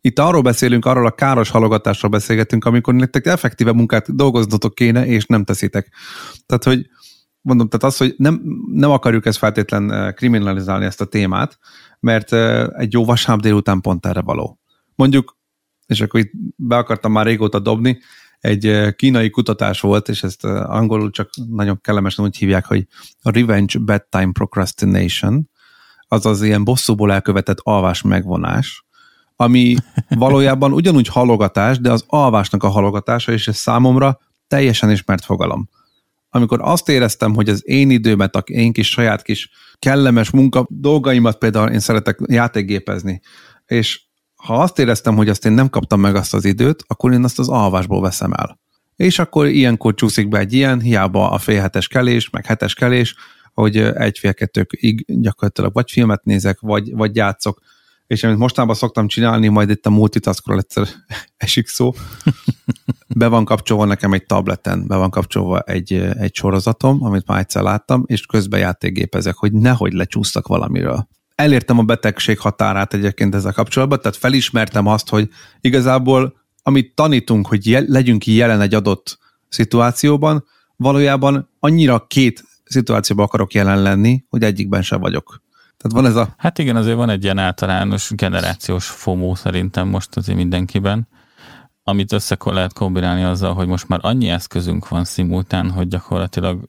Itt arról beszélünk, arról a káros halogatásról beszélgetünk, amikor nektek effektíve munkát dolgoznotok kéne, és nem teszitek. Tehát, hogy mondom, tehát az, hogy nem, nem akarjuk ezt feltétlen eh, kriminalizálni ezt a témát, mert eh, egy jó vasárnap délután pont erre való. Mondjuk, és akkor itt be akartam már régóta dobni, egy eh, kínai kutatás volt, és ezt angolul csak nagyon kellemesen úgy hívják, hogy a Revenge Bedtime Procrastination, azaz ilyen bosszúból elkövetett alvás megvonás, ami valójában ugyanúgy halogatás, de az alvásnak a halogatása, és ez számomra teljesen ismert fogalom amikor azt éreztem, hogy az én időmet, a én kis saját kis kellemes munka dolgaimat például én szeretek játékgépezni, és ha azt éreztem, hogy azt én nem kaptam meg azt az időt, akkor én azt az alvásból veszem el. És akkor ilyenkor csúszik be egy ilyen, hiába a fél hetes kelés, meg hetes kelés, hogy egy fél kettőig gyakorlatilag vagy filmet nézek, vagy, vagy játszok, és amit mostanában szoktam csinálni, majd itt a multitaskról egyszer esik szó, be van kapcsolva nekem egy tableten, be van kapcsolva egy, egy sorozatom, amit már egyszer láttam, és közben játékgépezek, hogy nehogy lecsúsztak valamiről. Elértem a betegség határát egyébként ezzel kapcsolatban, tehát felismertem azt, hogy igazából amit tanítunk, hogy je, legyünk jelen egy adott szituációban, valójában annyira két szituációban akarok jelen lenni, hogy egyikben sem vagyok. Tehát van ez a... Hát igen, azért van egy ilyen általános generációs FOMO szerintem most azért mindenkiben, amit össze lehet kombinálni azzal, hogy most már annyi eszközünk van szimultán, hogy gyakorlatilag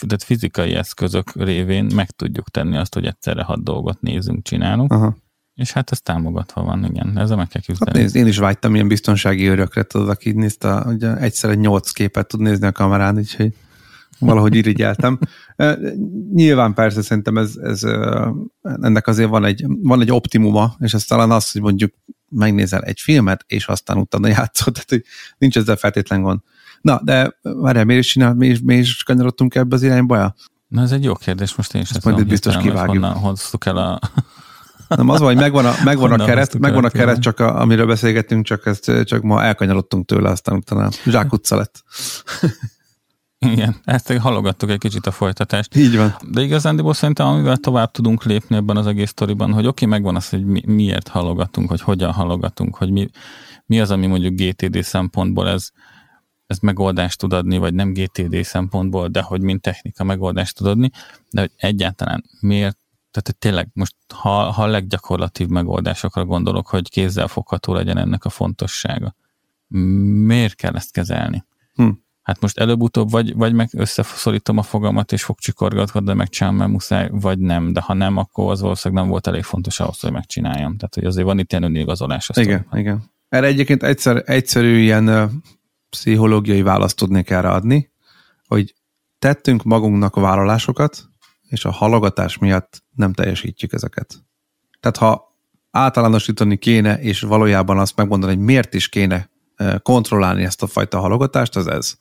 tehát fizikai eszközök révén meg tudjuk tenni azt, hogy egyszerre hat dolgot nézünk, csinálunk. Aha. És hát ez támogatva van, igen. Ez a meg kell küzdeni. Hát nézd, én is vágytam ilyen biztonsági örökre, tudod, aki nézte, hogy egyszerre nyolc képet tud nézni a kamerán, úgyhogy valahogy irigyeltem. Nyilván persze szerintem ez, ez, ennek azért van egy, van egy optimuma, és ez talán az, hogy mondjuk megnézel egy filmet, és aztán utána játszod, tehát hogy nincs ezzel feltétlen gond. Na, de várjál, miért is csinál, mi is, mi is kanyarodtunk ebbe az irányba? Na ez egy jó kérdés, most én is ezt majd biztos kivágjuk. Honnan hoztuk el a... Nem, az van, hogy megvan a, megvan a keret, megvan a keret, csak a, amiről beszélgettünk, csak, ezt, csak ma elkanyarodtunk tőle, aztán utána zsákutca lett. Igen, ezt halogattuk egy kicsit a folytatást. Így van. De igazándiból szerintem, amivel tovább tudunk lépni ebben az egész sztoriban, hogy oké, okay, megvan az, hogy mi, miért halogatunk, hogy hogyan halogatunk, hogy mi, mi az, ami mondjuk GTD szempontból ez, ez megoldást tud adni, vagy nem GTD szempontból, de hogy mint technika megoldást tud adni, de hogy egyáltalán miért, tehát hogy tényleg most, ha, ha a leggyakorlatibb megoldásokra gondolok, hogy kézzel fogható legyen ennek a fontossága, miért kell ezt kezelni? Hm hát most előbb-utóbb vagy, vagy meg összeszorítom a fogamat, és fogcsikorgatod, de megcsinálom, mert muszáj, vagy nem. De ha nem, akkor az valószínűleg nem volt elég fontos ahhoz, hogy megcsináljam. Tehát, hogy azért van itt ilyen önigazolás. Igen, tudom. igen. Erre egyébként egyszer, egyszerű ilyen uh, pszichológiai választ tudnék erre adni, hogy tettünk magunknak vállalásokat, és a halogatás miatt nem teljesítjük ezeket. Tehát ha általánosítani kéne, és valójában azt megmondani, hogy miért is kéne kontrollálni ezt a fajta halogatást, az ez.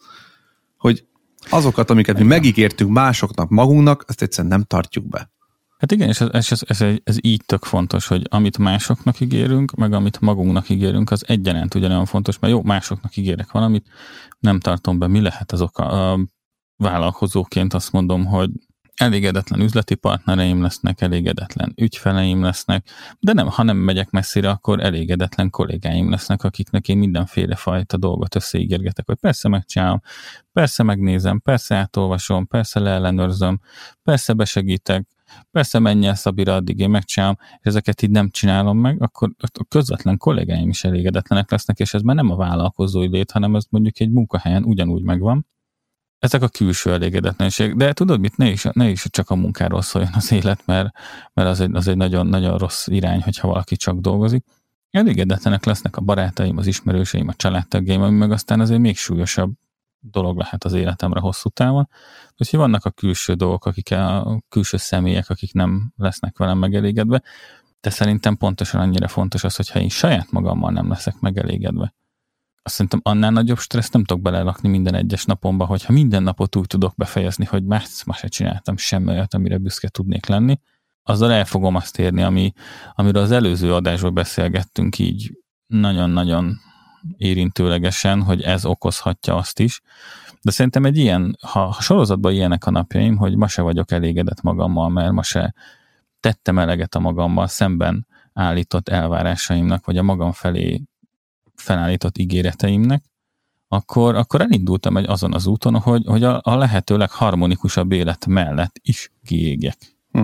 Hogy azokat, amiket mi megígértünk másoknak, magunknak, azt egyszerűen nem tartjuk be. Hát igen, és ez, ez, ez, ez így tök fontos, hogy amit másoknak ígérünk, meg amit magunknak ígérünk, az egyaránt ugyanolyan fontos, mert jó, másoknak ígérek valamit, nem tartom be, mi lehet az oka. A vállalkozóként azt mondom, hogy elégedetlen üzleti partnereim lesznek, elégedetlen ügyfeleim lesznek, de nem, ha nem megyek messzire, akkor elégedetlen kollégáim lesznek, akiknek én mindenféle fajta dolgot összeígérgetek, hogy persze megcsinálom, persze megnézem, persze átolvasom, persze leellenőrzöm, persze besegítek, persze menj el Szabira, addig én megcsinálom, és ezeket így nem csinálom meg, akkor a közvetlen kollégáim is elégedetlenek lesznek, és ez már nem a vállalkozói lét, hanem ez mondjuk egy munkahelyen ugyanúgy megvan, ezek a külső elégedetlenség. De tudod mit, ne is, ne is csak a munkáról szóljon az élet, mert, mert az egy, az egy nagyon, nagyon rossz irány, hogyha valaki csak dolgozik. Elégedetlenek lesznek a barátaim, az ismerőseim, a családtagjaim, ami meg aztán azért még súlyosabb dolog lehet az életemre hosszú távon. Úgyhogy vannak a külső dolgok, akik a külső személyek, akik nem lesznek velem megelégedve, de szerintem pontosan annyira fontos az, hogyha én saját magammal nem leszek megelégedve azt szerintem annál nagyobb stressz nem tudok belelakni minden egyes napomba, hogyha minden napot úgy tudok befejezni, hogy más, ma se csináltam semmi olyat, amire büszke tudnék lenni, azzal el fogom azt érni, ami, amiről az előző adásról beszélgettünk így nagyon-nagyon érintőlegesen, hogy ez okozhatja azt is. De szerintem egy ilyen, ha, ha sorozatban ilyenek a napjaim, hogy ma se vagyok elégedett magammal, mert ma se tettem eleget a magammal szemben állított elvárásaimnak, vagy a magam felé felállított ígéreteimnek, akkor, akkor elindultam egy azon az úton, hogy, hogy a, a lehető legharmonikusabb élet mellett is kiégjek. Hm.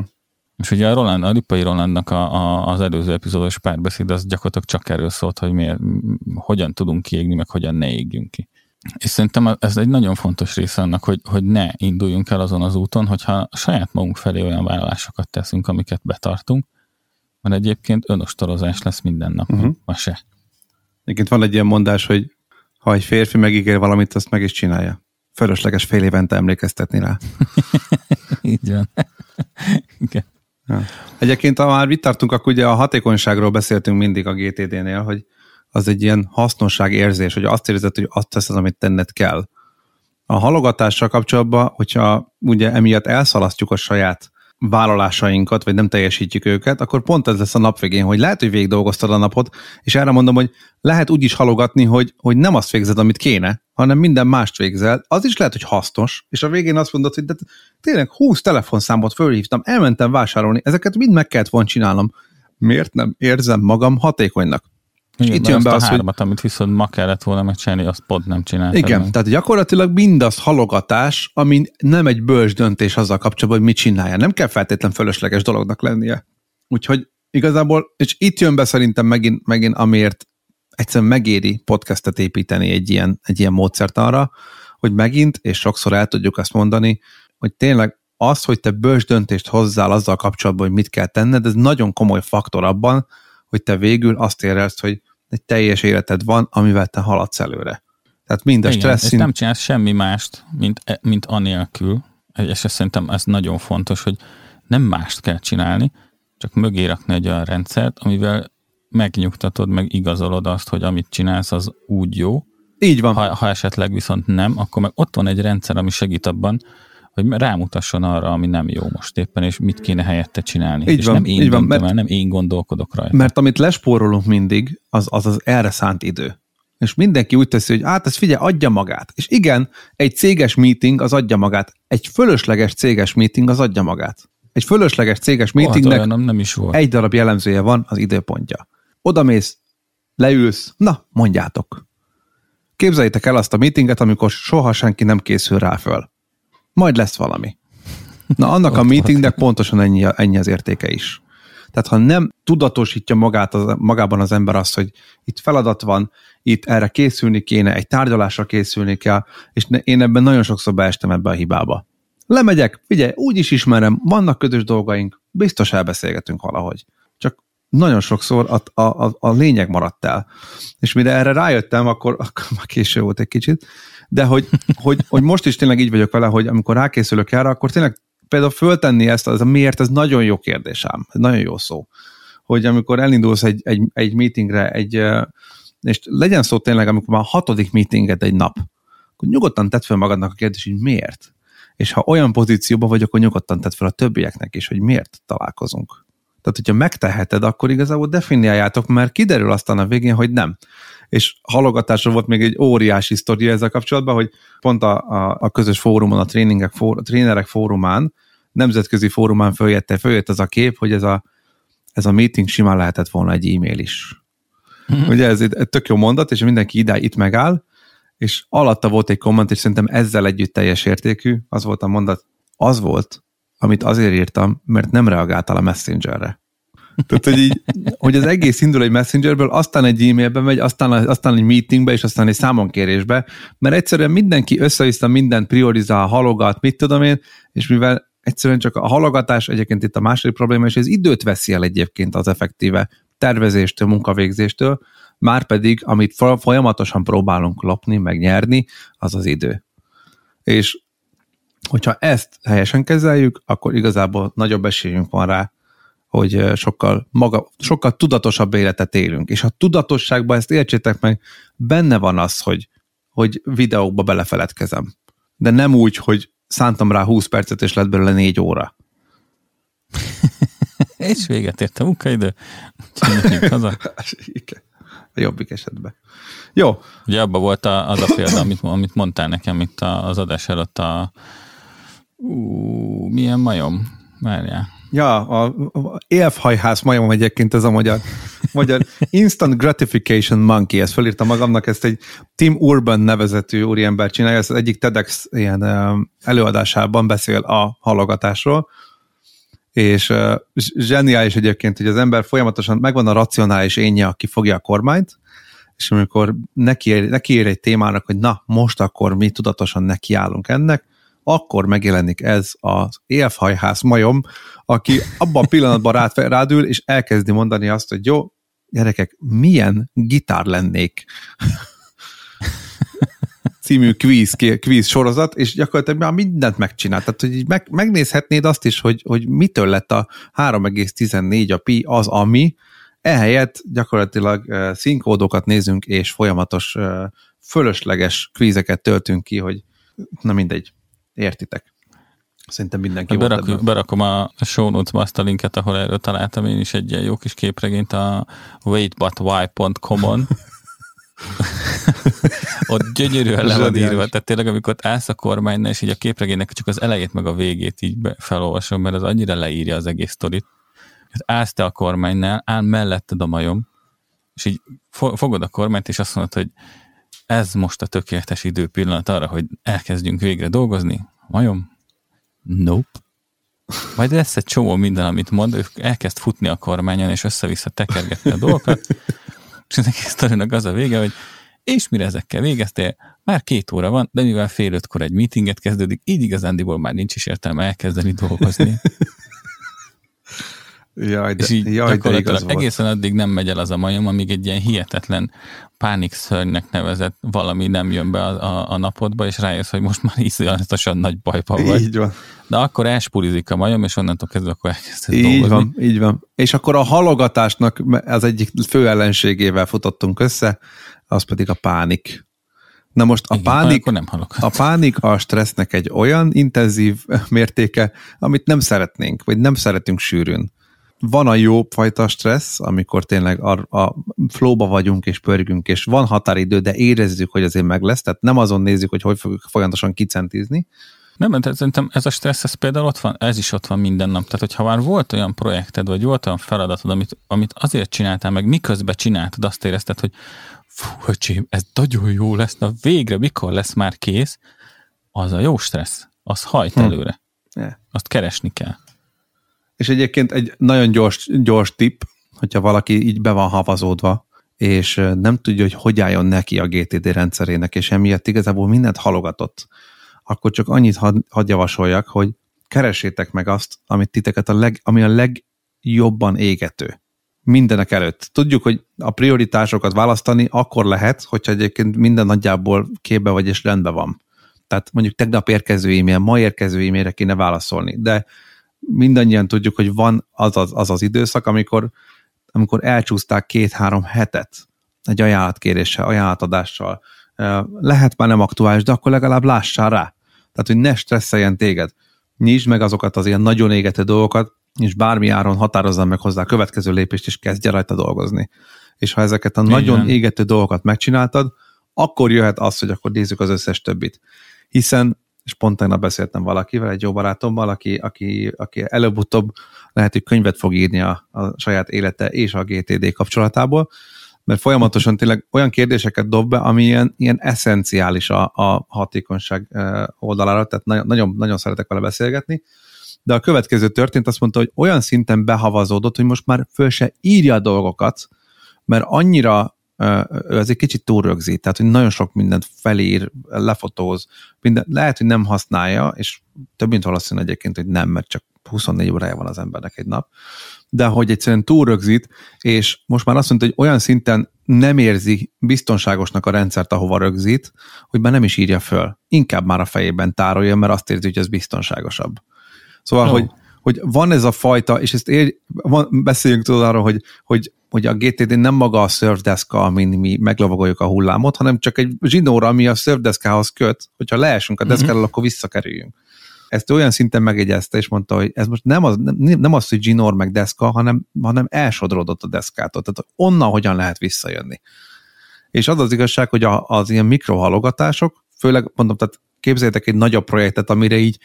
És ugye a, Roland, a Lipai Rolandnak a, a, az előző epizódos párbeszéd az gyakorlatilag csak erről szólt, hogy miért, hogyan tudunk kiégni, meg hogyan ne égjünk ki. És szerintem ez egy nagyon fontos része annak, hogy, hogy ne induljunk el azon az úton, hogyha saját magunk felé olyan vállalásokat teszünk, amiket betartunk, mert egyébként önostorozás lesz minden nap, uh-huh. ma se. Egyébként van egy ilyen mondás, hogy ha egy férfi megígér valamit, azt meg is csinálja. fölösleges fél évente emlékeztetni rá. Így van. Igen. Ja. Egyébként, ha már itt tartunk, akkor ugye a hatékonyságról beszéltünk mindig a GTD-nél, hogy az egy ilyen hasznosság érzés, hogy azt érzed, hogy azt teszed, amit tenned kell. A halogatással kapcsolatban, hogyha ugye emiatt elszalasztjuk a saját vállalásainkat, vagy nem teljesítjük őket, akkor pont ez lesz a nap végén, hogy lehet, hogy végig a napot, és erre mondom, hogy lehet úgy is halogatni, hogy, hogy nem azt végzed, amit kéne, hanem minden mást végzel. Az is lehet, hogy hasznos, és a végén azt mondod, hogy de tényleg 20 telefonszámot fölhívtam, elmentem vásárolni, ezeket mind meg kellett volna csinálnom. Miért nem érzem magam hatékonynak? Igen, itt jön be az, a hármat, hogy... amit viszont ma kellett volna megcsinálni, azt pont nem csináltam. Igen, meg. tehát gyakorlatilag mindaz halogatás, ami nem egy bölcs döntés azzal kapcsolatban, hogy mit csinálja. Nem kell feltétlen fölösleges dolognak lennie. Úgyhogy igazából, és itt jön be szerintem megint, megint amiért egyszerűen megéri podcastet építeni egy ilyen, egy ilyen módszert arra, hogy megint, és sokszor el tudjuk azt mondani, hogy tényleg az, hogy te bölcs döntést hozzál azzal kapcsolatban, hogy mit kell tenned, ez nagyon komoly faktor abban, hogy te végül azt érezd, hogy egy teljes életed van, amivel te haladsz előre. Tehát mind a Igen, stressz... És nem csinálsz semmi mást, mint, e- mint anélkül, és szerintem ez nagyon fontos, hogy nem mást kell csinálni, csak mögé rakni egy olyan rendszert, amivel megnyugtatod, meg igazolod azt, hogy amit csinálsz, az úgy jó. Így van. Ha, ha esetleg viszont nem, akkor meg ott van egy rendszer, ami segít abban, hogy rámutasson arra, ami nem jó most éppen, és mit kéne helyette csinálni. Így és van, nem én így van, mert, el, nem én gondolkodok rajta. Mert amit lespórolunk mindig, az az, az erre szánt idő. És mindenki úgy teszi, hogy hát ez figyelj, adja magát. És igen, egy céges meeting az adja magát. Egy fölösleges céges meeting az adja magát. Egy fölösleges céges meetingnek oh, nem, nem is volt. egy darab jellemzője van, az időpontja. Odamész, leülsz, na, mondjátok. Képzeljétek el azt a meetinget, amikor soha senki nem készül rá föl majd lesz valami. Na annak a meetingnek pontosan ennyi, ennyi az értéke is. Tehát ha nem tudatosítja magát az, magában az ember azt, hogy itt feladat van, itt erre készülni kéne, egy tárgyalásra készülni kell, és ne, én ebben nagyon sokszor beestem ebbe a hibába. Lemegyek, figyelj, úgy is ismerem, vannak közös dolgaink, biztos elbeszélgetünk valahogy. Csak nagyon sokszor a, a, a, a lényeg maradt el. És mire erre rájöttem, akkor, akkor már késő volt egy kicsit, de hogy, hogy, hogy most is tényleg így vagyok vele, hogy amikor rákészülök erre, akkor tényleg például föltenni ezt, az a miért, ez nagyon jó kérdés ám, nagyon jó szó. Hogy amikor elindulsz egy, egy, egy meetingre, egy, és legyen szó tényleg, amikor már hatodik meetinged egy nap, akkor nyugodtan tedd fel magadnak a kérdést, hogy miért. És ha olyan pozícióban vagy, akkor nyugodtan tedd fel a többieknek is, hogy miért találkozunk. Tehát, hogyha megteheted, akkor igazából definiáljátok, mert kiderül aztán a végén, hogy nem és halogatásra volt még egy óriási sztori ezzel kapcsolatban, hogy pont a, a, a közös fórumon, a, tréningek, fór, a trénerek fórumán, nemzetközi fórumán följött, följött ez a kép, hogy ez a, ez a meeting simán lehetett volna egy e-mail is. Mm-hmm. Ugye ez egy, tök jó mondat, és mindenki ide, itt megáll, és alatta volt egy komment, és szerintem ezzel együtt teljes értékű, az volt a mondat, az volt, amit azért írtam, mert nem reagáltál a messengerre. Tehát, hogy, így, hogy az egész indul egy messengerből, aztán egy e-mailbe megy, aztán, aztán egy meetingbe, és aztán egy számonkérésbe, mert egyszerűen mindenki össze mindent priorizál, halogat, mit tudom én, és mivel egyszerűen csak a halogatás, egyébként itt a második probléma, és ez időt veszi el egyébként az effektíve tervezéstől, munkavégzéstől, már pedig, amit folyamatosan próbálunk lopni, meg nyerni, az az idő. És hogyha ezt helyesen kezeljük, akkor igazából nagyobb esélyünk van rá, hogy sokkal, maga, sokkal tudatosabb életet élünk. És a tudatosságban ezt értsétek meg, benne van az, hogy, hogy videókba belefeledkezem. De nem úgy, hogy szántam rá 20 percet, és lett belőle 4 óra. és véget ért a munkaidő. haza. Jobbik esetben. Jó. Ugye abban volt a, az a példa, amit, amit mondtál nekem itt az adás előtt a ú, milyen majom? Várjál Ja, a, a élfhajház majom egyébként ez a magyar, magyar Instant Gratification Monkey, ezt felírtam magamnak, ezt egy Tim Urban nevezetű úriember csinálja, ez egyik TEDx ilyen előadásában beszél a halogatásról, és zseniális egyébként, hogy az ember folyamatosan megvan a racionális énje, aki fogja a kormányt, és amikor neki, neki ér egy témának, hogy na, most akkor mi tudatosan nekiállunk ennek, akkor megjelenik ez az élfhajház majom, aki abban a pillanatban rád, rádül, és elkezdi mondani azt, hogy jó, gyerekek, milyen gitár lennék. című quiz, quiz sorozat, és gyakorlatilag már mindent megcsinált. Tehát, hogy meg, megnézhetnéd azt is, hogy, hogy mitől lett a 3,14 a pi az, ami, ehelyett gyakorlatilag uh, színkódokat nézünk, és folyamatos uh, fölösleges kvízeket töltünk ki, hogy na mindegy, értitek. Szerintem mindenki Berak, volt Berakom a show notes azt a linket, ahol erről találtam én is egy ilyen jó kis képregényt a waitbutwhy.com-on. Ott gyönyörűen le van írva, tehát tényleg amikor állsz a kormánynál, és így a képregénynek csak az elejét meg a végét így felolvasom, mert az annyira leírja az egész sztorit. Állsz te a kormánynál, áll melletted a majom, és így fogod a kormányt, és azt mondod, hogy ez most a tökéletes időpillanat arra, hogy elkezdjünk végre dolgozni. Majom? Nope. Majd lesz egy csomó minden, amit mond, ő elkezd futni a kormányon, és össze-vissza tekergetni a dolgokat, és az egész sztorinak az a vége, hogy és mire ezekkel végeztél, már két óra van, de mivel fél ötkor egy meetinget kezdődik, így igazándiból már nincs is értelme elkezdeni dolgozni. Jaj, de, és így jaj, de egészen volt. addig nem megy el az a majom, amíg egy ilyen hihetetlen pánikszörnynek nevezett valami nem jön be a, a, a napodba, és rájössz, hogy most már iszonyatosan nagy bajba vagy. Így van. De akkor elspurizik a majom, és onnantól kezdve akkor elkezdett Így dolgozni. van, így van. És akkor a halogatásnak az egyik fő ellenségével futottunk össze, az pedig a pánik. Na most a, Igen, pánik, nem a pánik a stressznek egy olyan intenzív mértéke, amit nem szeretnénk, vagy nem szeretünk sűrűn van a jó fajta stressz, amikor tényleg a, a flóba vagyunk és pörgünk, és van határidő, de érezzük, hogy azért meg lesz, tehát nem azon nézzük, hogy hogy fogjuk folyamatosan kicentizni. Nem, mert szerintem ez a stressz, ez például ott van, ez is ott van minden nap. Tehát, hogyha már volt olyan projekted, vagy volt olyan feladatod, amit, amit azért csináltál, meg miközben csináltad, azt érezted, hogy fú, öcsém, ez nagyon jó lesz, na végre, mikor lesz már kész, az a jó stressz, az hajt hm. előre. Yeah. Azt keresni kell. És egyébként egy nagyon gyors, gyors tipp, hogyha valaki így be van havazódva, és nem tudja, hogy hogy álljon neki a GTD rendszerének, és emiatt igazából mindent halogatott, akkor csak annyit had, hadd javasoljak, hogy keresétek meg azt, amit titeket a leg, ami a legjobban égető. Mindenek előtt. Tudjuk, hogy a prioritásokat választani akkor lehet, hogyha egyébként minden nagyjából képbe vagy és rendben van. Tehát mondjuk tegnap érkező e-mail, ma érkező e-mailre kéne válaszolni, de mindannyian tudjuk, hogy van az az, az, az időszak, amikor, amikor elcsúszták két-három hetet egy ajánlatkéréssel, ajánlatadással. Lehet már nem aktuális, de akkor legalább lássál rá. Tehát, hogy ne stresszeljen téged. Nyisd meg azokat az ilyen nagyon égető dolgokat, és bármi áron határozzam meg hozzá a következő lépést, és kezdje rajta dolgozni. És ha ezeket a Igen. nagyon égető dolgokat megcsináltad, akkor jöhet az, hogy akkor nézzük az összes többit. Hiszen és pont tegnap beszéltem valakivel, egy jó barátommal, aki, aki, aki előbb-utóbb lehet, hogy könyvet fog írni a, a saját élete és a GTD kapcsolatából, mert folyamatosan tényleg olyan kérdéseket dob be, ami ilyen, ilyen eszenciális a, a hatékonyság oldalára, tehát nagyon, nagyon szeretek vele beszélgetni, de a következő történt, azt mondta, hogy olyan szinten behavazódott, hogy most már föl se írja a dolgokat, mert annyira ő egy kicsit túlrögzít, tehát hogy nagyon sok mindent felír, lefotóz, minden, lehet, hogy nem használja, és több mint valószínű egyébként, hogy nem, mert csak 24 órája van az embernek egy nap, de hogy egyszerűen túlrögzít, és most már azt mondta, hogy olyan szinten nem érzi biztonságosnak a rendszert, ahova rögzít, hogy már nem is írja föl. Inkább már a fejében tárolja, mert azt érzi, hogy ez biztonságosabb. Szóval, oh. hogy, hogy van ez a fajta, és ezt ér, van, beszéljünk tudod arról, hogy, hogy hogy a GTD nem maga a surfdeszka, amin mi meglovagoljuk a hullámot, hanem csak egy zsinóra, ami a surfdeszkához köt, hogyha leesünk a deszkáról, uh-huh. akkor visszakerüljünk. Ezt olyan szinten megegyezte, és mondta, hogy ez most nem az, nem, nem az hogy zsinór meg deszka, hanem, hanem elsodródott a deszkától. Tehát onnan hogyan lehet visszajönni. És az az igazság, hogy a, az ilyen mikrohalogatások, főleg mondom, tehát képzeljétek egy nagyobb projektet, amire így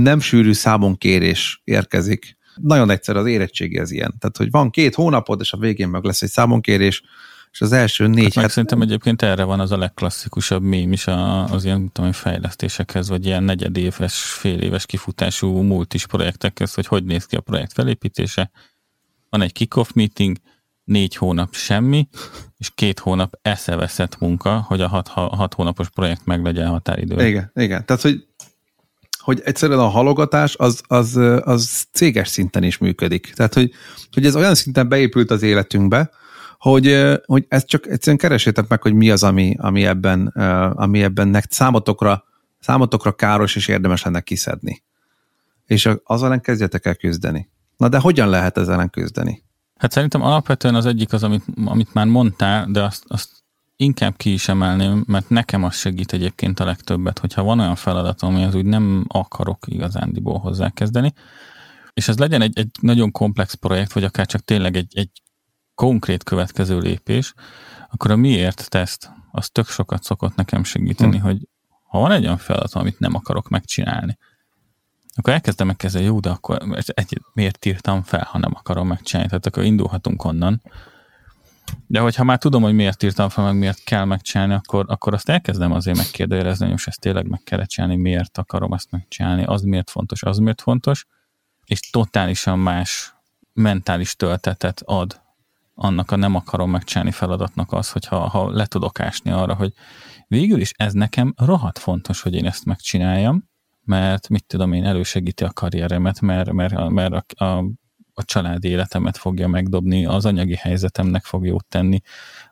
nem sűrű számonkérés érkezik, nagyon egyszer az érettségi az ilyen. Tehát, hogy van két hónapod, és a végén meg lesz egy számonkérés, és az első négy hát, hát szerintem egyébként erre van az a legklasszikusabb mém is az ilyen tudom, fejlesztésekhez, vagy ilyen negyedéves, fél éves kifutású multis projektekhez, hogy hogy néz ki a projekt felépítése. Van egy kick-off meeting, négy hónap semmi, és két hónap eszeveszett munka, hogy a hat, hat hónapos projekt meg legyen határidő. Igen, igen. Tehát, hogy hogy egyszerűen a halogatás az, az, az céges szinten is működik. Tehát, hogy, hogy ez olyan szinten beépült az életünkbe, hogy, hogy ezt csak egyszerűen keresétek meg, hogy mi az, ami, ami ebben, ami ebben nek számotokra, számotokra káros és érdemes lenne kiszedni. És az ellen kezdjetek el küzdeni. Na de hogyan lehet ezzel ellen küzdeni? Hát szerintem alapvetően az egyik az, amit, amit már mondtál, de azt, azt inkább ki is emelném, mert nekem az segít egyébként a legtöbbet, hogyha van olyan feladatom, az úgy nem akarok igazándiból hozzákezdeni, és ez legyen egy, egy nagyon komplex projekt, vagy akár csak tényleg egy, egy konkrét következő lépés, akkor a miért teszt, az tök sokat szokott nekem segíteni, hmm. hogy ha van egy olyan feladat, amit nem akarok megcsinálni, akkor elkezdem megkezdeni, jó, de akkor egy, miért írtam fel, ha nem akarom megcsinálni? Tehát akkor indulhatunk onnan. De hogyha már tudom, hogy miért írtam fel, meg miért kell megcsinálni, akkor, akkor azt elkezdem azért megkérdőjelezni, hogy most ezt tényleg meg kell csinálni, miért akarom ezt megcsinálni, az miért fontos, az miért fontos, és totálisan más mentális töltetet ad annak a nem akarom megcsinálni feladatnak az, hogyha ha le tudok ásni arra, hogy végül is ez nekem rohadt fontos, hogy én ezt megcsináljam, mert mit tudom én, elősegíti a karrieremet, mert, mert, mert a, a, a családi életemet fogja megdobni, az anyagi helyzetemnek fog jót tenni,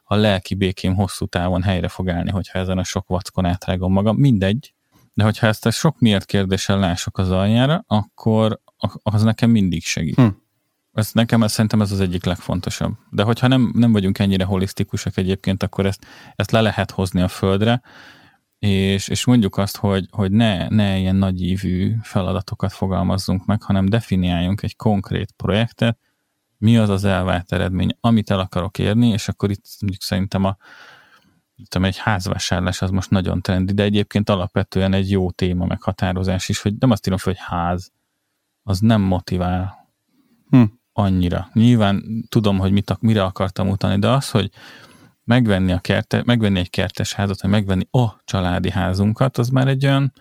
a lelki békém hosszú távon helyre fog állni, hogyha ezen a sok vackon átrágom magam, mindegy, de hogyha ezt a sok miért kérdéssel lások az aljára, akkor az nekem mindig segít. Hm. Ez nekem ez, szerintem ez az egyik legfontosabb. De hogyha nem, nem vagyunk ennyire holisztikusak egyébként, akkor ezt, ezt le lehet hozni a földre, és, és mondjuk azt, hogy, hogy ne, ne ilyen nagyívű feladatokat fogalmazzunk meg, hanem definiáljunk egy konkrét projektet, mi az az elvált eredmény, amit el akarok érni, és akkor itt mondjuk szerintem a tudom, egy házvásárlás az most nagyon trendi, de egyébként alapvetően egy jó téma meghatározás is, hogy nem azt írom fel, hogy ház, az nem motivál hm. annyira. Nyilván tudom, hogy mit, mire akartam utalni, de az, hogy megvenni, a kerte, megvenni egy kertes házat, vagy megvenni a családi házunkat, az már egy olyan,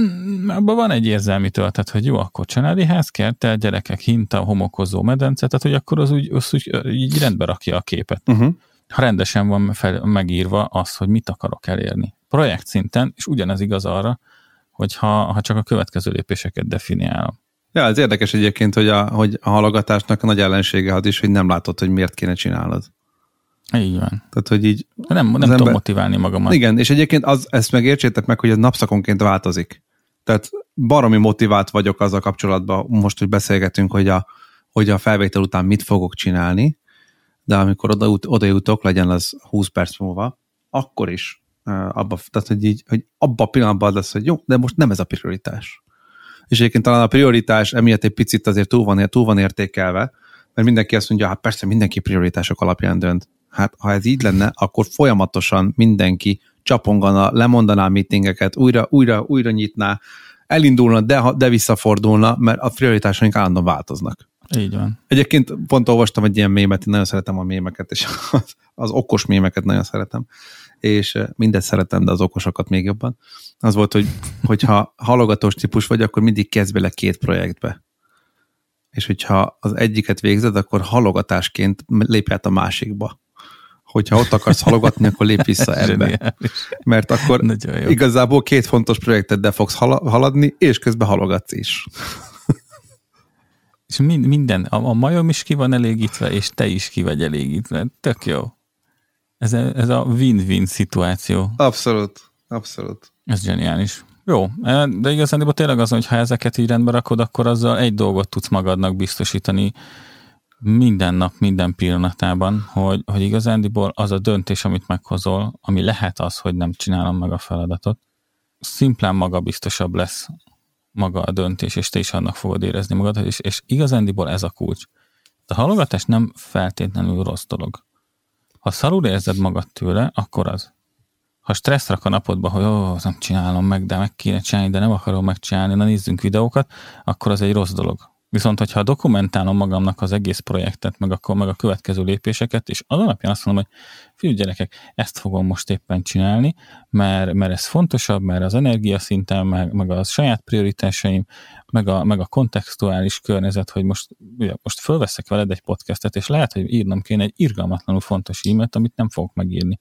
mm, abban van egy érzelmi töltet, hogy jó, akkor családi ház, kertel, gyerekek, hinta, homokozó medence, tehát hogy akkor az úgy, az úgy így rendbe rakja a képet. Uh-huh. Ha rendesen van fel, megírva az, hogy mit akarok elérni. Projekt szinten, és ugyanez igaz arra, hogy ha, ha csak a következő lépéseket definiálom. Ja, ez érdekes egyébként, hogy a, hogy a halogatásnak a nagy ellensége az is, hogy nem látod, hogy miért kéne csinálnod. Így van. Tehát, hogy így... Nem, nem tudom ember... motiválni magamat. Igen, és egyébként az, ezt megértsétek meg, hogy ez napszakonként változik. Tehát baromi motivált vagyok azzal kapcsolatban, most, hogy beszélgetünk, hogy a, hogy a felvétel után mit fogok csinálni, de amikor oda, oda jutok, legyen az 20 perc múlva, akkor is abba, tehát, hogy, így, hogy abba a pillanatban lesz, hogy jó, de most nem ez a prioritás. És egyébként talán a prioritás emiatt egy picit azért túl van, túl van értékelve, mert mindenki azt mondja, hát persze mindenki prioritások alapján dönt. Hát ha ez így lenne, akkor folyamatosan mindenki csapongana, lemondaná a meetingeket, újra, újra, újra nyitná, elindulna, de, de visszafordulna, mert a prioritásaink állandóan változnak. Így van. Egyébként pont olvastam egy ilyen mémet, én nagyon szeretem a mémeket, és az, az okos mémeket nagyon szeretem, és mindet szeretem, de az okosokat még jobban. Az volt, hogy hogyha halogatós típus vagy, akkor mindig kezd bele két projektbe. És hogyha az egyiket végzed, akkor halogatásként lépj át a másikba hogyha ott akarsz halogatni, akkor lép vissza ebbe. Mert akkor igazából két fontos projekteddel fogsz haladni, és közben halogatsz is. És minden, a, a majom is ki van elégítve, és te is ki vagy elégítve. Tök jó. Ez a, ez a win-win szituáció. Abszolút, abszolút. Ez zseniális. Jó, de igazán tényleg az, hogy ha ezeket így rendbe rakod, akkor azzal egy dolgot tudsz magadnak biztosítani, minden nap, minden pillanatában, hogy, hogy igazándiból az a döntés, amit meghozol, ami lehet az, hogy nem csinálom meg a feladatot, szimplán magabiztosabb lesz maga a döntés, és te is annak fogod érezni magad, és, és igazándiból ez a kulcs. A halogatás nem feltétlenül rossz dolog. Ha szarul érzed magad tőle, akkor az. Ha stressz rak a napodba, hogy ó, nem csinálom meg, de meg kéne csinálni, de nem akarom megcsinálni, na nézzünk videókat, akkor az egy rossz dolog. Viszont, hogyha dokumentálom magamnak az egész projektet, meg akkor meg a következő lépéseket, és az alapján azt mondom, hogy fiú gyerekek, ezt fogom most éppen csinálni, mert, mert ez fontosabb, mert az energiaszintem, meg, meg a saját prioritásaim, meg a, meg a kontextuális környezet, hogy most, ugye, most fölveszek veled egy podcastet, és lehet, hogy írnom kéne egy irgalmatlanul fontos e-mailt, amit nem fogok megírni.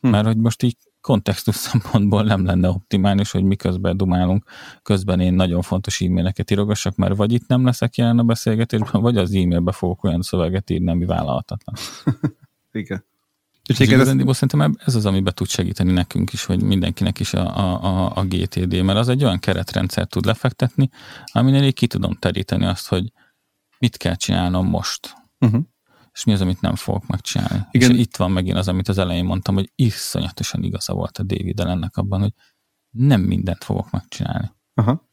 Hm. Mert hogy most így kontextus szempontból nem lenne optimális, hogy miközben dumálunk, közben én nagyon fontos e-maileket írogassak, mert vagy itt nem leszek jelen a beszélgetésben, vagy az e-mailbe fogok olyan szöveget írni, ami vállalhatatlan. Igen. És igazándiból szerintem ez az, amiben tud segíteni nekünk is, hogy mindenkinek is a, a, a GTD, mert az egy olyan keretrendszer tud lefektetni, aminél így ki tudom teríteni azt, hogy mit kell csinálnom most. Uh-huh. És mi az, amit nem fogok megcsinálni. Igen. És itt van megint az, amit az elején mondtam, hogy iszonyatosan igaza volt a David ennek abban, hogy nem mindent fogok megcsinálni. Aha.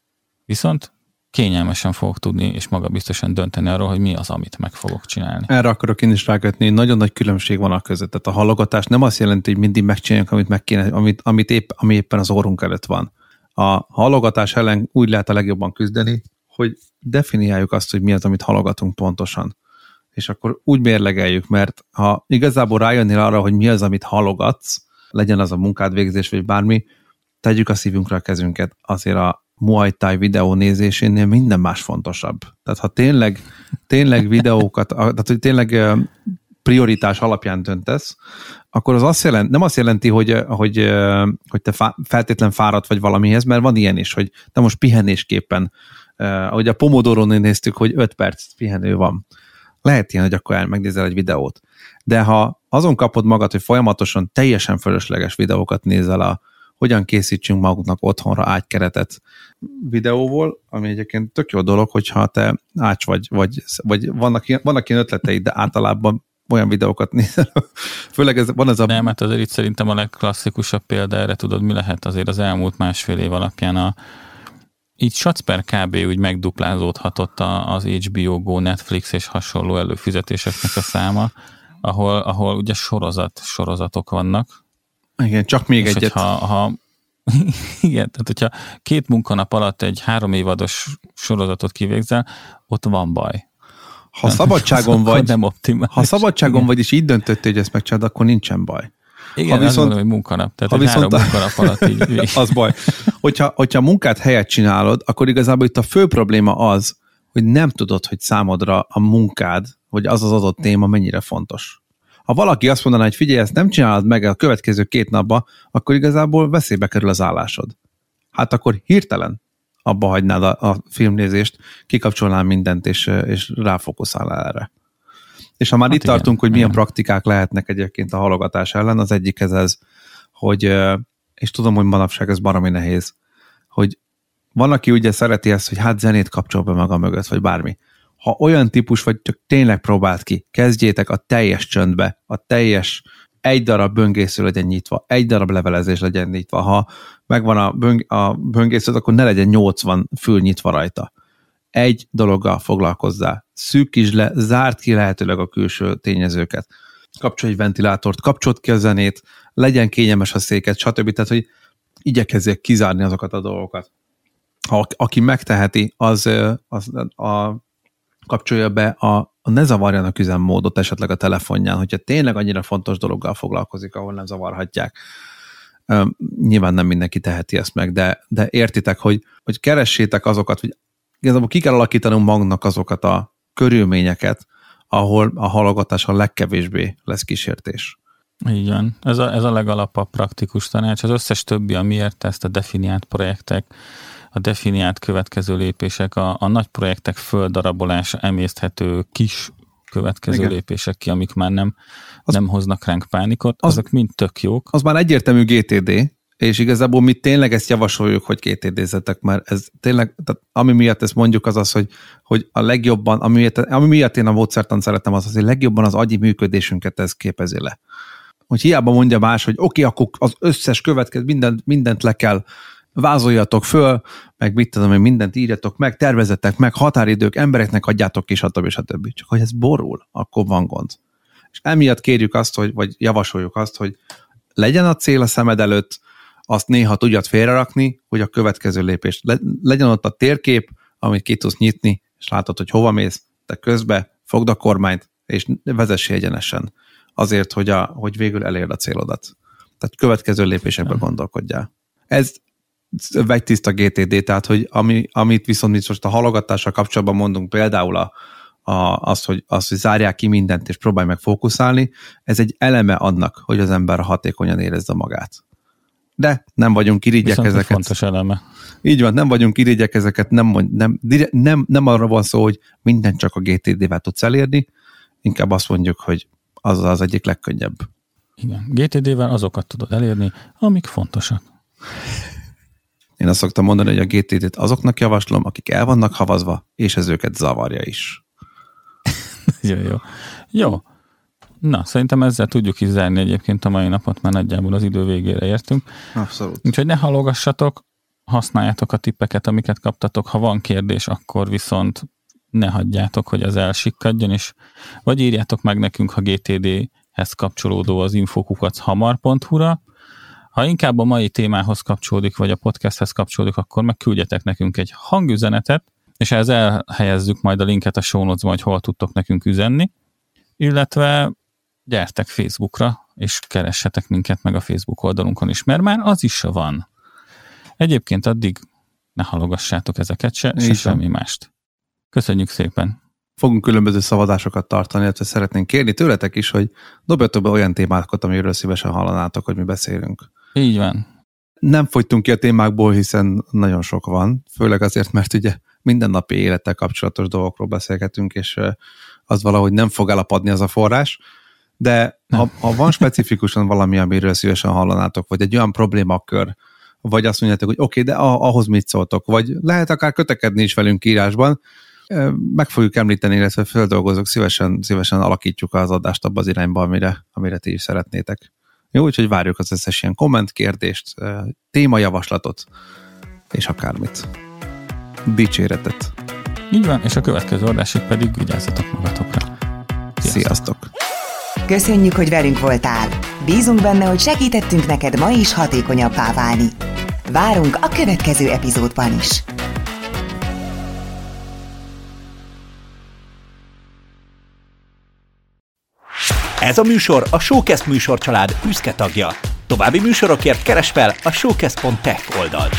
Viszont kényelmesen fogok tudni, és magabiztosan dönteni arról, hogy mi az, amit meg fogok csinálni. Erre akarok én is rákötni, nagyon nagy különbség van a között. Tehát a halogatás nem azt jelenti, hogy mindig megcsináljuk, amit meg kéne, amit, amit épp, ami éppen az orrunk előtt van. A halogatás ellen úgy lehet a legjobban küzdeni, hogy definiáljuk azt, hogy mi az, amit halogatunk pontosan. És akkor úgy mérlegeljük, mert ha igazából rájönnél arra, hogy mi az, amit halogatsz, legyen az a munkád végzés, vagy bármi, tegyük a szívünkre a kezünket. Azért a Muay Thai videó nézésénél minden más fontosabb. Tehát ha tényleg, tényleg videókat, tehát hogy tényleg prioritás alapján döntesz, akkor az azt jelent, nem azt jelenti, hogy, hogy, hogy te feltétlen fáradt vagy valamihez, mert van ilyen is, hogy te most pihenésképpen, ahogy a pomodoro néztük, hogy 5 perc pihenő van. Lehet ilyen, hogy akkor el megnézel egy videót. De ha azon kapod magad, hogy folyamatosan teljesen fölösleges videókat nézel a, hogyan készítsünk magunknak otthonra ágykeretet videóból, ami egyébként tök jó dolog, hogyha te ács vagy, vagy, vagy vannak, ilyen, vannak ilyen ötleteid, de általában olyan videókat nézel. Főleg ez, van ez a... Nem, hát azért itt szerintem a legklasszikusabb példa erre, tudod, mi lehet azért az elmúlt másfél év alapján a így Schatzper kb. úgy megduplázódhatott az HBO Go, Netflix és hasonló előfizetéseknek a száma, ahol, ahol ugye sorozat, sorozatok vannak, igen, csak még és egyet. Ha, ha, igen, tehát hogyha két munkanap alatt egy három évados sorozatot kivégzel, ott van baj. Ha nem, szabadságon vagy, nem optimális. ha szabadságon igen. vagy, és így döntöttél, hogy ezt megcsinálod, akkor nincsen baj. Igen, ha viszont, mondom, hogy munkanap. Tehát ha viszont három munkanap alatt így Az baj. Hogyha, hogyha munkát helyet csinálod, akkor igazából itt a fő probléma az, hogy nem tudod, hogy számodra a munkád, vagy az az adott téma mennyire fontos. Ha valaki azt mondaná, hogy figyelj, ezt nem csinálod meg a következő két napba, akkor igazából veszélybe kerül az állásod. Hát akkor hirtelen abba hagynád a, a filmnézést, kikapcsolnál mindent, és, és ráfókuszálnál erre. És ha már hát itt igen, tartunk, hogy milyen igen. praktikák lehetnek egyébként a halogatás ellen, az egyik ez ez, hogy, és tudom, hogy manapság ez baromi nehéz, hogy van, aki ugye szereti ezt, hogy hát zenét kapcsol be maga mögött, vagy bármi ha olyan típus vagy, csak tényleg próbált ki, kezdjétek a teljes csöndbe, a teljes egy darab böngésző legyen nyitva, egy darab levelezés legyen nyitva. Ha megvan a, böng, a böngésző, akkor ne legyen 80 fül nyitva rajta. Egy dologgal foglalkozzál. Szűkítsd le, zárt ki lehetőleg a külső tényezőket. Kapcsolj egy ventilátort, kapcsolt ki a zenét, legyen kényelmes a széket, stb. Tehát, hogy igyekezzék kizárni azokat a dolgokat. Ha, aki megteheti, az, az a kapcsolja be a, a ne zavarjanak üzemmódot esetleg a telefonján, hogyha tényleg annyira fontos dologgal foglalkozik, ahol nem zavarhatják. Üm, nyilván nem mindenki teheti ezt meg, de, de értitek, hogy, hogy keressétek azokat, hogy igazából ki kell alakítanunk magunknak azokat a körülményeket, ahol a halogatás a legkevésbé lesz kísértés. Igen, ez a, ez a legalapabb praktikus tanács. Az összes többi, amiért ezt a definiált projektek, a definiált következő lépések, a, a nagy projektek földarabolása, emészthető kis következő Igen. lépések ki, amik már nem, az, nem hoznak ránk pánikot, az, azok mind tök jók. Az már egyértelmű GTD, és igazából mi tényleg ezt javasoljuk, hogy GTD-zetek, mert ez tényleg, tehát ami miatt ezt mondjuk az az, hogy, hogy a legjobban, ami miatt, ami miatt én a módszertan szeretem az az, hogy legjobban az agyi működésünket ez képezi le. Hogy hiába mondja más, hogy oké, okay, akkor az összes következő, mindent, mindent le kell vázoljatok föl, meg mit tudom hogy mindent írjatok meg, tervezetek meg, határidők, embereknek adjátok ki, stb. stb. Csak hogy ez borul, akkor van gond. És emiatt kérjük azt, hogy, vagy javasoljuk azt, hogy legyen a cél a szemed előtt, azt néha tudjad félrerakni, hogy a következő lépés. Le, legyen ott a térkép, amit ki tudsz nyitni, és látod, hogy hova mész, de közbe fogd a kormányt, és vezess egyenesen. Azért, hogy, a, hogy végül elérd a célodat. Tehát következő lépésekben gondolkodjál. Ez tiszta GTD, tehát hogy ami, amit viszont most a halogatással kapcsolatban mondunk, például a, a, az, hogy, az, hogy zárják ki mindent és próbálj meg fókuszálni, ez egy eleme annak, hogy az ember hatékonyan érezze magát. De nem vagyunk irigyek Viszont ezeket. fontos eleme. Így van, nem vagyunk irigyek ezeket, nem, nem, nem, nem arra van szó, hogy minden csak a GTD-vel tudsz elérni, inkább azt mondjuk, hogy az az egyik legkönnyebb. Igen. GTD-vel azokat tudod elérni, amik fontosak. Én azt szoktam mondani, hogy a GTD-t azoknak javaslom, akik el vannak havazva, és ez őket zavarja is. jó, jó. Jó. Na, szerintem ezzel tudjuk is zárni egyébként a mai napot, mert nagyjából az idő végére értünk. Abszolút. Úgyhogy ne halogassatok, használjátok a tippeket, amiket kaptatok. Ha van kérdés, akkor viszont ne hagyjátok, hogy az elsikkadjon, és vagy írjátok meg nekünk, ha GTD-hez kapcsolódó az infokukat hamar.hu-ra, ha inkább a mai témához kapcsolódik, vagy a podcasthez kapcsolódik, akkor meg küldjetek nekünk egy hangüzenetet, és ehhez elhelyezzük majd a linket a show notes hogy hol tudtok nekünk üzenni, illetve gyertek Facebookra, és keressetek minket meg a Facebook oldalunkon is, mert már az is van. Egyébként addig ne halogassátok ezeket se, se semmi mást. Köszönjük szépen! Fogunk különböző szavazásokat tartani, illetve szeretnénk kérni tőletek is, hogy dobjatok be olyan témákat, amiről szívesen hallanátok, hogy mi beszélünk. Így van. Nem fogytunk ki a témákból, hiszen nagyon sok van, főleg azért, mert ugye mindennapi élettel kapcsolatos dolgokról beszélgetünk, és az valahogy nem fog elapadni az a forrás, de ha, ha van specifikusan valami, amiről szívesen hallanátok, vagy egy olyan problémakör, vagy azt mondjátok, hogy oké, okay, de ahhoz mit szóltok, vagy lehet akár kötekedni is velünk írásban, meg fogjuk említeni, illetve földolgozok, szívesen, szívesen alakítjuk az adást abba az irányba, amire, amire ti is szeretnétek. Jó, úgyhogy várjuk az összes ilyen komment, kérdést, témajavaslatot, és akármit. Dicséretet. Így van, és a következő adásig pedig vigyázzatok magatokra. Sziasztok! Köszönjük, hogy velünk voltál! Bízunk benne, hogy segítettünk neked ma is hatékonyabbá válni. Várunk a következő epizódban is! Ez a műsor a Showcast műsorcsalád büszke tagja. További műsorokért keres fel a showcast.tech oldalt.